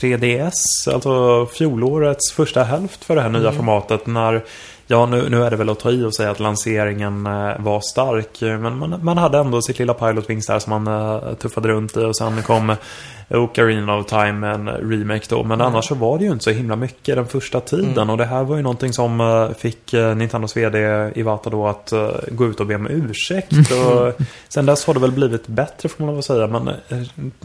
3DS, alltså fjolårets första hälft för det här nya Mm. formatet. När, ja nu, nu är det väl att ta i och säga att lanseringen eh, var stark. Men man, man hade ändå sitt lilla Pilot Wings där som man eh, tuffade runt i. Och sen kom Ocarina of Time en remake då. Men Mm. annars så var det ju inte så himla mycket den första tiden. Mm. Och det här var ju någonting som eh, fick Nintendos vd Iwata då att gå ut och be om ursäkt. <laughs> Och sen dess har det väl blivit bättre får man väl säga. Men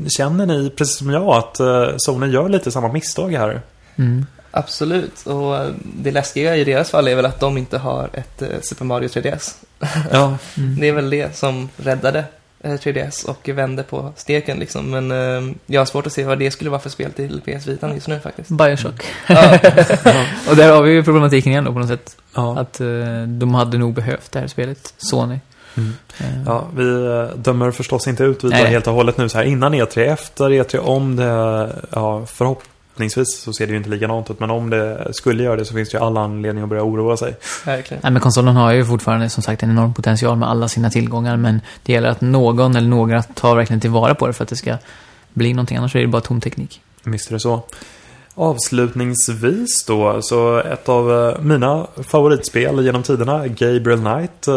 känner ni, precis som jag, att Sony gör lite samma misstag här? Mm. Absolut, och eh, det läskiga i deras fall är väl att de inte har ett eh, Super Mario 3DS. Ja. <laughs> Mm. Det är väl det som räddade eh, 3DS och vände på steken liksom. Men eh, jag har svårt att se vad det skulle vara för spel till PS Vita just nu faktiskt. Bioshock. <laughs> Ja, <laughs> Och där har vi ju problematiken igen då på något sätt. Ja. Att eh, de hade nog behövt det här spelet, Sony. Mm. Eh, Ja, vi eh, dömer förstås inte ut Vita helt och hållet nu så här innan E3, efter E3, om det, ja förhoppningsvis så ser det ju inte likadant ut, men om det skulle göra det så finns det ju alla anledningar att börja oroa sig. verkligen. Nej, men konsolen har ju fortfarande som sagt en enorm potential med alla sina tillgångar. Men det gäller att någon eller några tar verkligen tillvara på det för att det ska bli någonting. Annars är det bara tom teknik. Visst är det så. Avslutningsvis då, så ett av eh, mina favoritspel genom tiderna, Gabriel Knight, eh,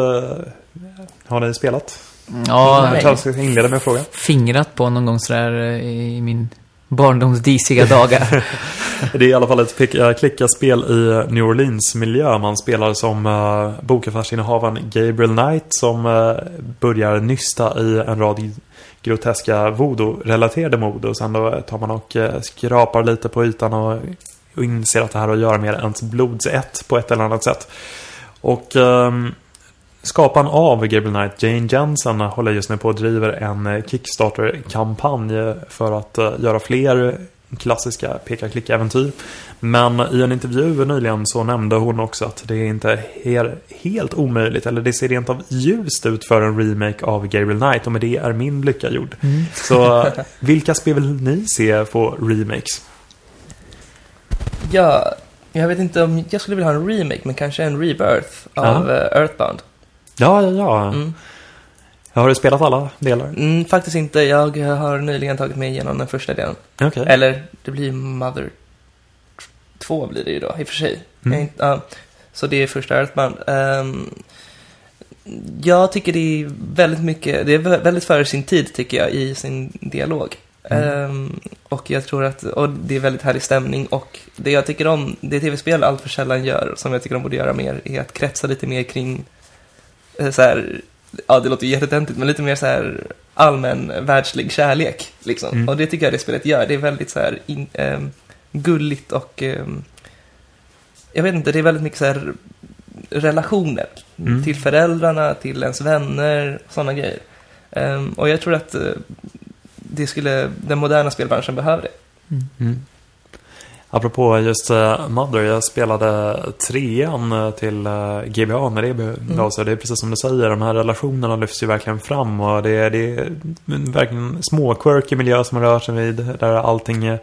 har ni spelat? Ja. Jag ska inleda med att fråga. fingrat på någon gång sådär eh, i min Barndomsdisiga dagar. <laughs> Det är i alla fall ett eh, klicka-spel i New Orleans-miljö. Man spelar som eh, uh, bokaffärsinnehavaren Gabriel Knight som uh, börjar nysta i en rad groteska voodoo-relaterade mod. Och sen då tar man och uh, skrapar lite på ytan och, och inser att det här har att göra med ens blodsätt på ett eller annat sätt. Och um, skaparen av Gabriel Knight, Jane Jensen, håller just nu på och driver en eh, Kickstarter-kampanj för att eh, göra fler klassiska peka-klicka-äventyr. Men i en intervju nyligen så nämnde hon också att det inte är he- helt omöjligt, eller det ser rent av ljust ut för en remake av Gabriel Knight och med det är min lycka gjord. Så eh, vilka spel vill ni se få remakes? Ja, jag vet inte om jag skulle vilja ha en remake, men kanske en rebirth av eh, Earthbound. Ja, ja, ja. Mm. Har du spelat alla delar? Mm, faktiskt inte. Jag har nyligen tagit mig igenom den första delen. Okej. Eller, det blir Mother 2 blir det ju då, i och för sig. Mm. Inte- ja, så det är första Earthbound. Ehm, jag tycker det är väldigt mycket, det är vä- väldigt före sin tid tycker jag i sin dialog. Mm. Ehm, och jag tror att, och det är väldigt härlig stämning och det jag tycker om, det tv-spel allt för sällan gör, som jag tycker de borde göra mer, är att kretsa lite mer kring så här, ja det låter ju jättetöntigt, men lite mer så här allmän världslig kärlek. Liksom. Mm. Och det tycker jag det spelet gör. Det är väldigt så här in, ehm, gulligt och ehm, jag vet inte, det är väldigt mycket så här relationer Mm. till föräldrarna, till ens vänner, sådana grejer. Ehm, och jag tror att eh, det skulle, den moderna spelbranschen behöver det. Mm. Apropå just uh, Mother, jag spelade trean eh, till uh, GBA när det begav Mm. sig. Det är precis som du säger, de här relationerna lyfts ju verkligen fram och det är, det är en verkligen små quirky miljö som man rör sig vid där allting är eh,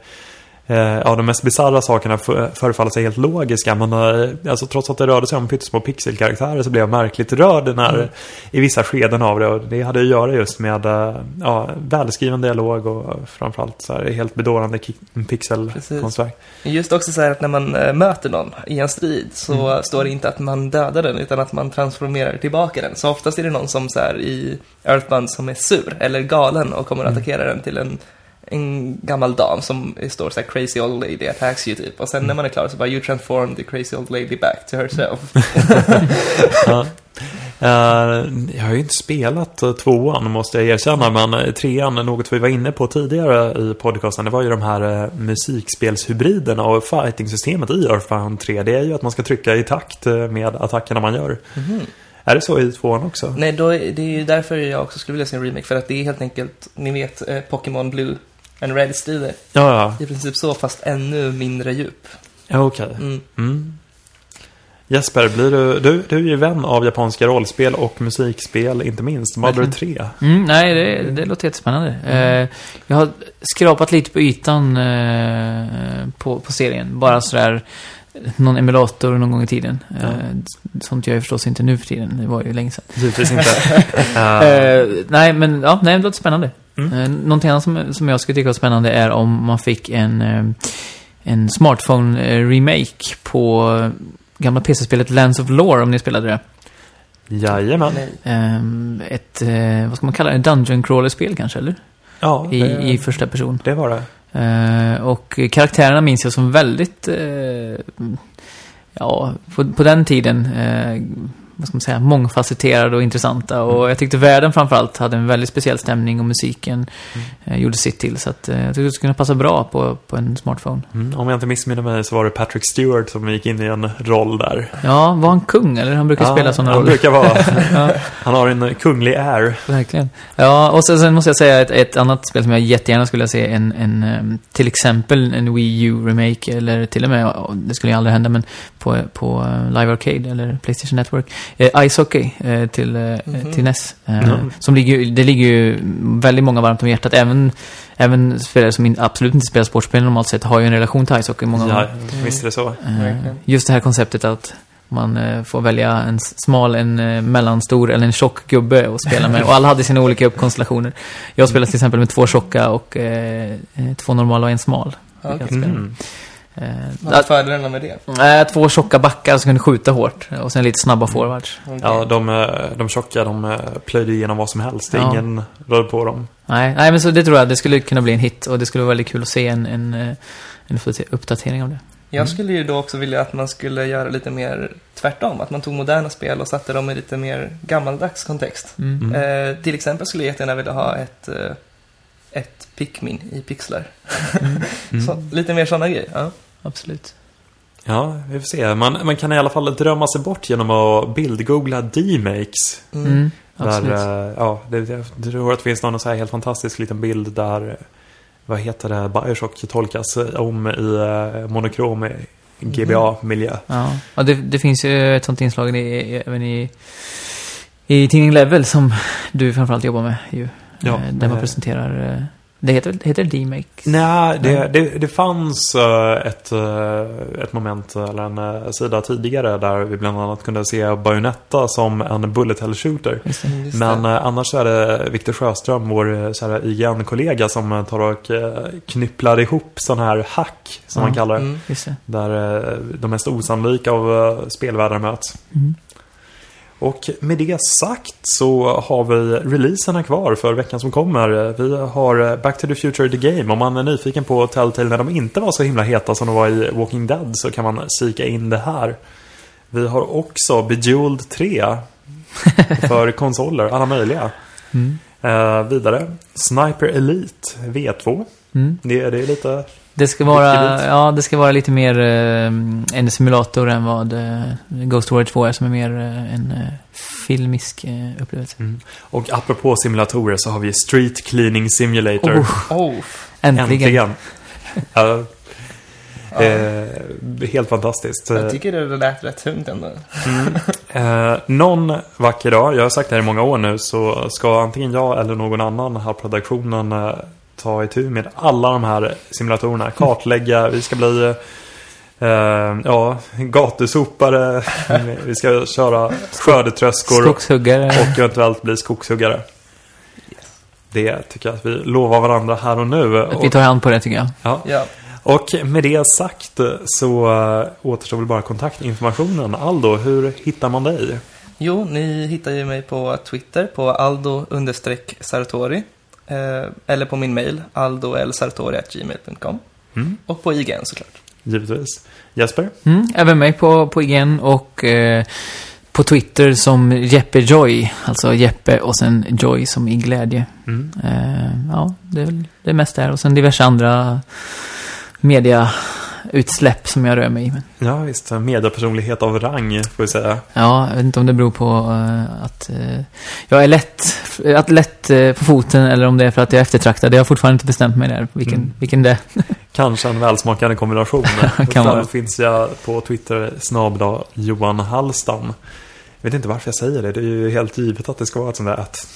ja, de mest bisarra sakerna för, förefaller sig helt logiska. Men eh, alltså, trots att det rörde sig om pyttesmå pixelkaraktärer så blev jag märkligt rörd när, Mm. i vissa skeden av det. Och det hade att göra just med eh, ja, välskriven dialog och framförallt så här, helt bedårande pixelkonstverk. Just också så här att när man eh, möter någon i en strid så Mm. står det inte att man dödar den utan att man transformerar tillbaka den. Så oftast är det någon som så här i Earthbound som är sur eller galen och kommer att Mm. attackera den till en, en gammal dam som står så här crazy old lady attacks you typ. Och sen Mm. när man är klar så bara you transform the crazy old lady back to herself. <laughs> Ja. Eh, jag har ju inte spelat uh, tvåan måste jag erkänna, men uh, trean, något vi var inne på tidigare i podcasten, det var ju de här musikspelshybriderna och fighting-systemet i Earthbound 3. Det är ju att man ska trycka i takt med attackerna man gör. Mhm. Är det så i tvåan också? Nej, då, är- det är ju därför jag också skulle vilja se en remake. För att det är helt enkelt, ni vet, eh, Pokémon Blue and Red strider. Ja, ja. I princip så, fast ännu mindre djup. ja okej. Mm. Mm. Jesper, blir du, du, du är ju vän av japanska rollspel och musikspel, inte minst. Mother Verkligen. 3. Mm, nej, det, det låter jättespännande. Eh, jag har skrapat lite på ytan eh, på, på serien. Bara sådär någon emulator någon gång i tiden. Ja. Eh, sånt gör jag förstås inte nu för tiden. Det var ju länge sedan. Givetvis inte. <laughs> Eh, nej, men ja, nej, det låter spännande. Mm. Någonting annat som, som jag skulle tycka var spännande är om man fick en, en smartphone-remake på gamla PC-spelet Lands of Lore, om ni spelade det. jajamän. Ett, vad ska man kalla det, Dungeon Crawler-spel kanske, eller? Ja, I, det, I första person. det var det. Eh, och karaktärerna minns jag som väldigt, eh, ja, på, på den tiden, eh, vad ska man säga, mångfacetterade och intressanta. Och jag tyckte världen framförallt hade en väldigt speciell stämning och musiken eh, gjorde sitt till. Så att, eh, jag tyckte det skulle kunna passa bra på, på en smartphone. Mm, om jag inte missminner mig så var det Patrick Stewart som gick in i en roll där. Ja, var han kung eller? Han brukar spela sådana han roller. brukar vara. <laughs> ja, Han har en kunglig air. verkligen. Ja, och sen, sen måste jag säga ett, ett annat spel som jag jättegärna skulle se en, en till exempel en Wii U-remake eller till och med, ja, det skulle ju aldrig hända, men på, på eh, Live Arcade eller Playstation Network. Eh, Ice Hockey eh, till, eh, Mhm. till NES. Eh, Mm. som ligger, det ligger ju väldigt många varmt om hjärtat. Även, även spelare som in, absolut inte spelar sportspel normalt sett har ju en relation till Ice Hockey många Ja, gånger. visst är det så. Eh, just det här konceptet att man eh, får välja en smal, en eh, mellanstor eller en tjock gubbe att spela med. <laughs> Och alla hade sina olika uppkonstellationer. Jag spelade till exempel med två tjocka och eh, eh, två normala och en smal. Ja. Mm. Eh, Vad är fördelarna med det? äh, två tjocka backar som kunde skjuta hårt. Och sen lite snabba forwards. Okej. Ja, de, eh, de tjocka, de eh, plöjde igenom vad som helst. Ja. Ingen rörde på dem. Nej, nej, men så det tror jag. Det skulle kunna bli en hit. Och det skulle vara väldigt kul att se en, en, eh, en uppdate- uppdatering av det. Jag skulle ju då också vilja att man skulle göra lite mer tvärtom. Att man tog moderna spel och satte dem i lite mer gammaldags kontext. Mm. Mm. Eh, till exempel skulle jag jättegärna vilja ha ett, eh, ett Pikmin i pixlar. Mm. <laughs> Så, lite mer sådana grejer. Ja. Absolut. Ja, vi får se. Man, man kan i alla fall drömma sig bort genom att bildgoogla D-makes. Mm. Mm. Där, Absolut. eh, ja, det, jag tror att det finns någon så här helt fantastisk liten bild där, vad heter det, Bioshock tolkas om i eh, monokrom GBA-miljö. Ja, och det, det finns ju ett sånt inslag i, i, även i, i tidningen Level som du framförallt jobbar med ju. Ja, Eh, där man presenterar, eh, det heter, heter det D-Make? Nej, det, Nej. det, det fanns eh, ett, ett moment, eller en sida tidigare där vi bland annat kunde se Bayonetta som en bullet hell shooter. Just det. Mm, just Men det. annars så är det Viktor Sjöström, vår här, IGN-kollega som tar och knypplar ihop sådana här hack, som Ja. man kallar det. Mm. Där de mest osannolika av spelvärldar möts. Mm. Och med det sagt så har vi releaserna kvar för veckan som kommer. Vi har eh, Back to the Future The Game. Om man är nyfiken på Telltale när de inte var så himla heta som de var i Walking Dead så kan man kika in det här. Vi har också Bejeweled 3 <laughs> för konsoler, alla möjliga. Mm. Eh, vidare, Sniper Elite V2. Mm. Det, det är lite... Det ska vara, ja, det ska vara lite mer eh, en simulator än vad eh, Ghost Warrior 2 är, som är mer eh, en eh, filmisk eh, upplevelse. Mm. Och apropå simulatorer så har vi Street Cleaning Simulator. Oh, Oh. äntligen. Äntligen. <laughs> Eh, helt fantastiskt. Jag tycker det lät rätt tungt ändå. Mm. Eh, någon vacker dag, jag har sagt det här i många år nu, så ska antingen jag eller någon annan här på produktionen eh, ta itu med alla de här simulatorerna. Kartlägga, vi ska bli eh, ja, gatusopare, <laughs> vi ska köra skördetröskor Skogshuggare. och eventuellt bli skogshuggare. Det tycker jag att vi lovar varandra här och nu. Att vi tar hand på det tycker jag. Ja. Ja. Och med det sagt så äh, återstår väl bara kontaktinformationen. Aldo, hur hittar man dig? Jo, ni hittar ju mig på Twitter på aldo-sartori. Eh, eller på min mail, aldolsartori.gmail.com. Mm, Och på IGN såklart. givetvis. Jesper? Mm, även mig på, på IGN och eh, på Twitter som Jeppe Joy. Alltså Jeppe och sen Joy som i glädje. Mm. Eh, ja, det är väl det mesta där. Och sen diverse andra mediautsläpp som jag rör mig i. Men, Ja, visst. Mediepersonlighet av rang, får vi säga. ja, jag vet inte om det beror på eh, att eh, jag är lätt, att lätt eh, på foten eller om det är för att jag är eftertraktad. Jag har fortfarande inte bestämt mig där, vilken, Mm. vilken det är. <laughs> Kanske en välsmakande kombination. <laughs> Kan vara. Där finns jag på Twitter snabla Johan Hallstam. Jag vet inte varför jag säger det. Det är ju helt givet att det ska vara ett sånt där att.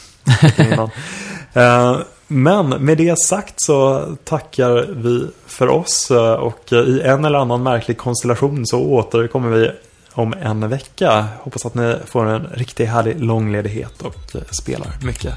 <laughs> Men med det sagt så tackar vi för oss eh, och eh, i en eller annan märklig konstellation så återkommer vi om en vecka. Hoppas att ni får en riktigt härlig långledighet och eh, spelar mycket.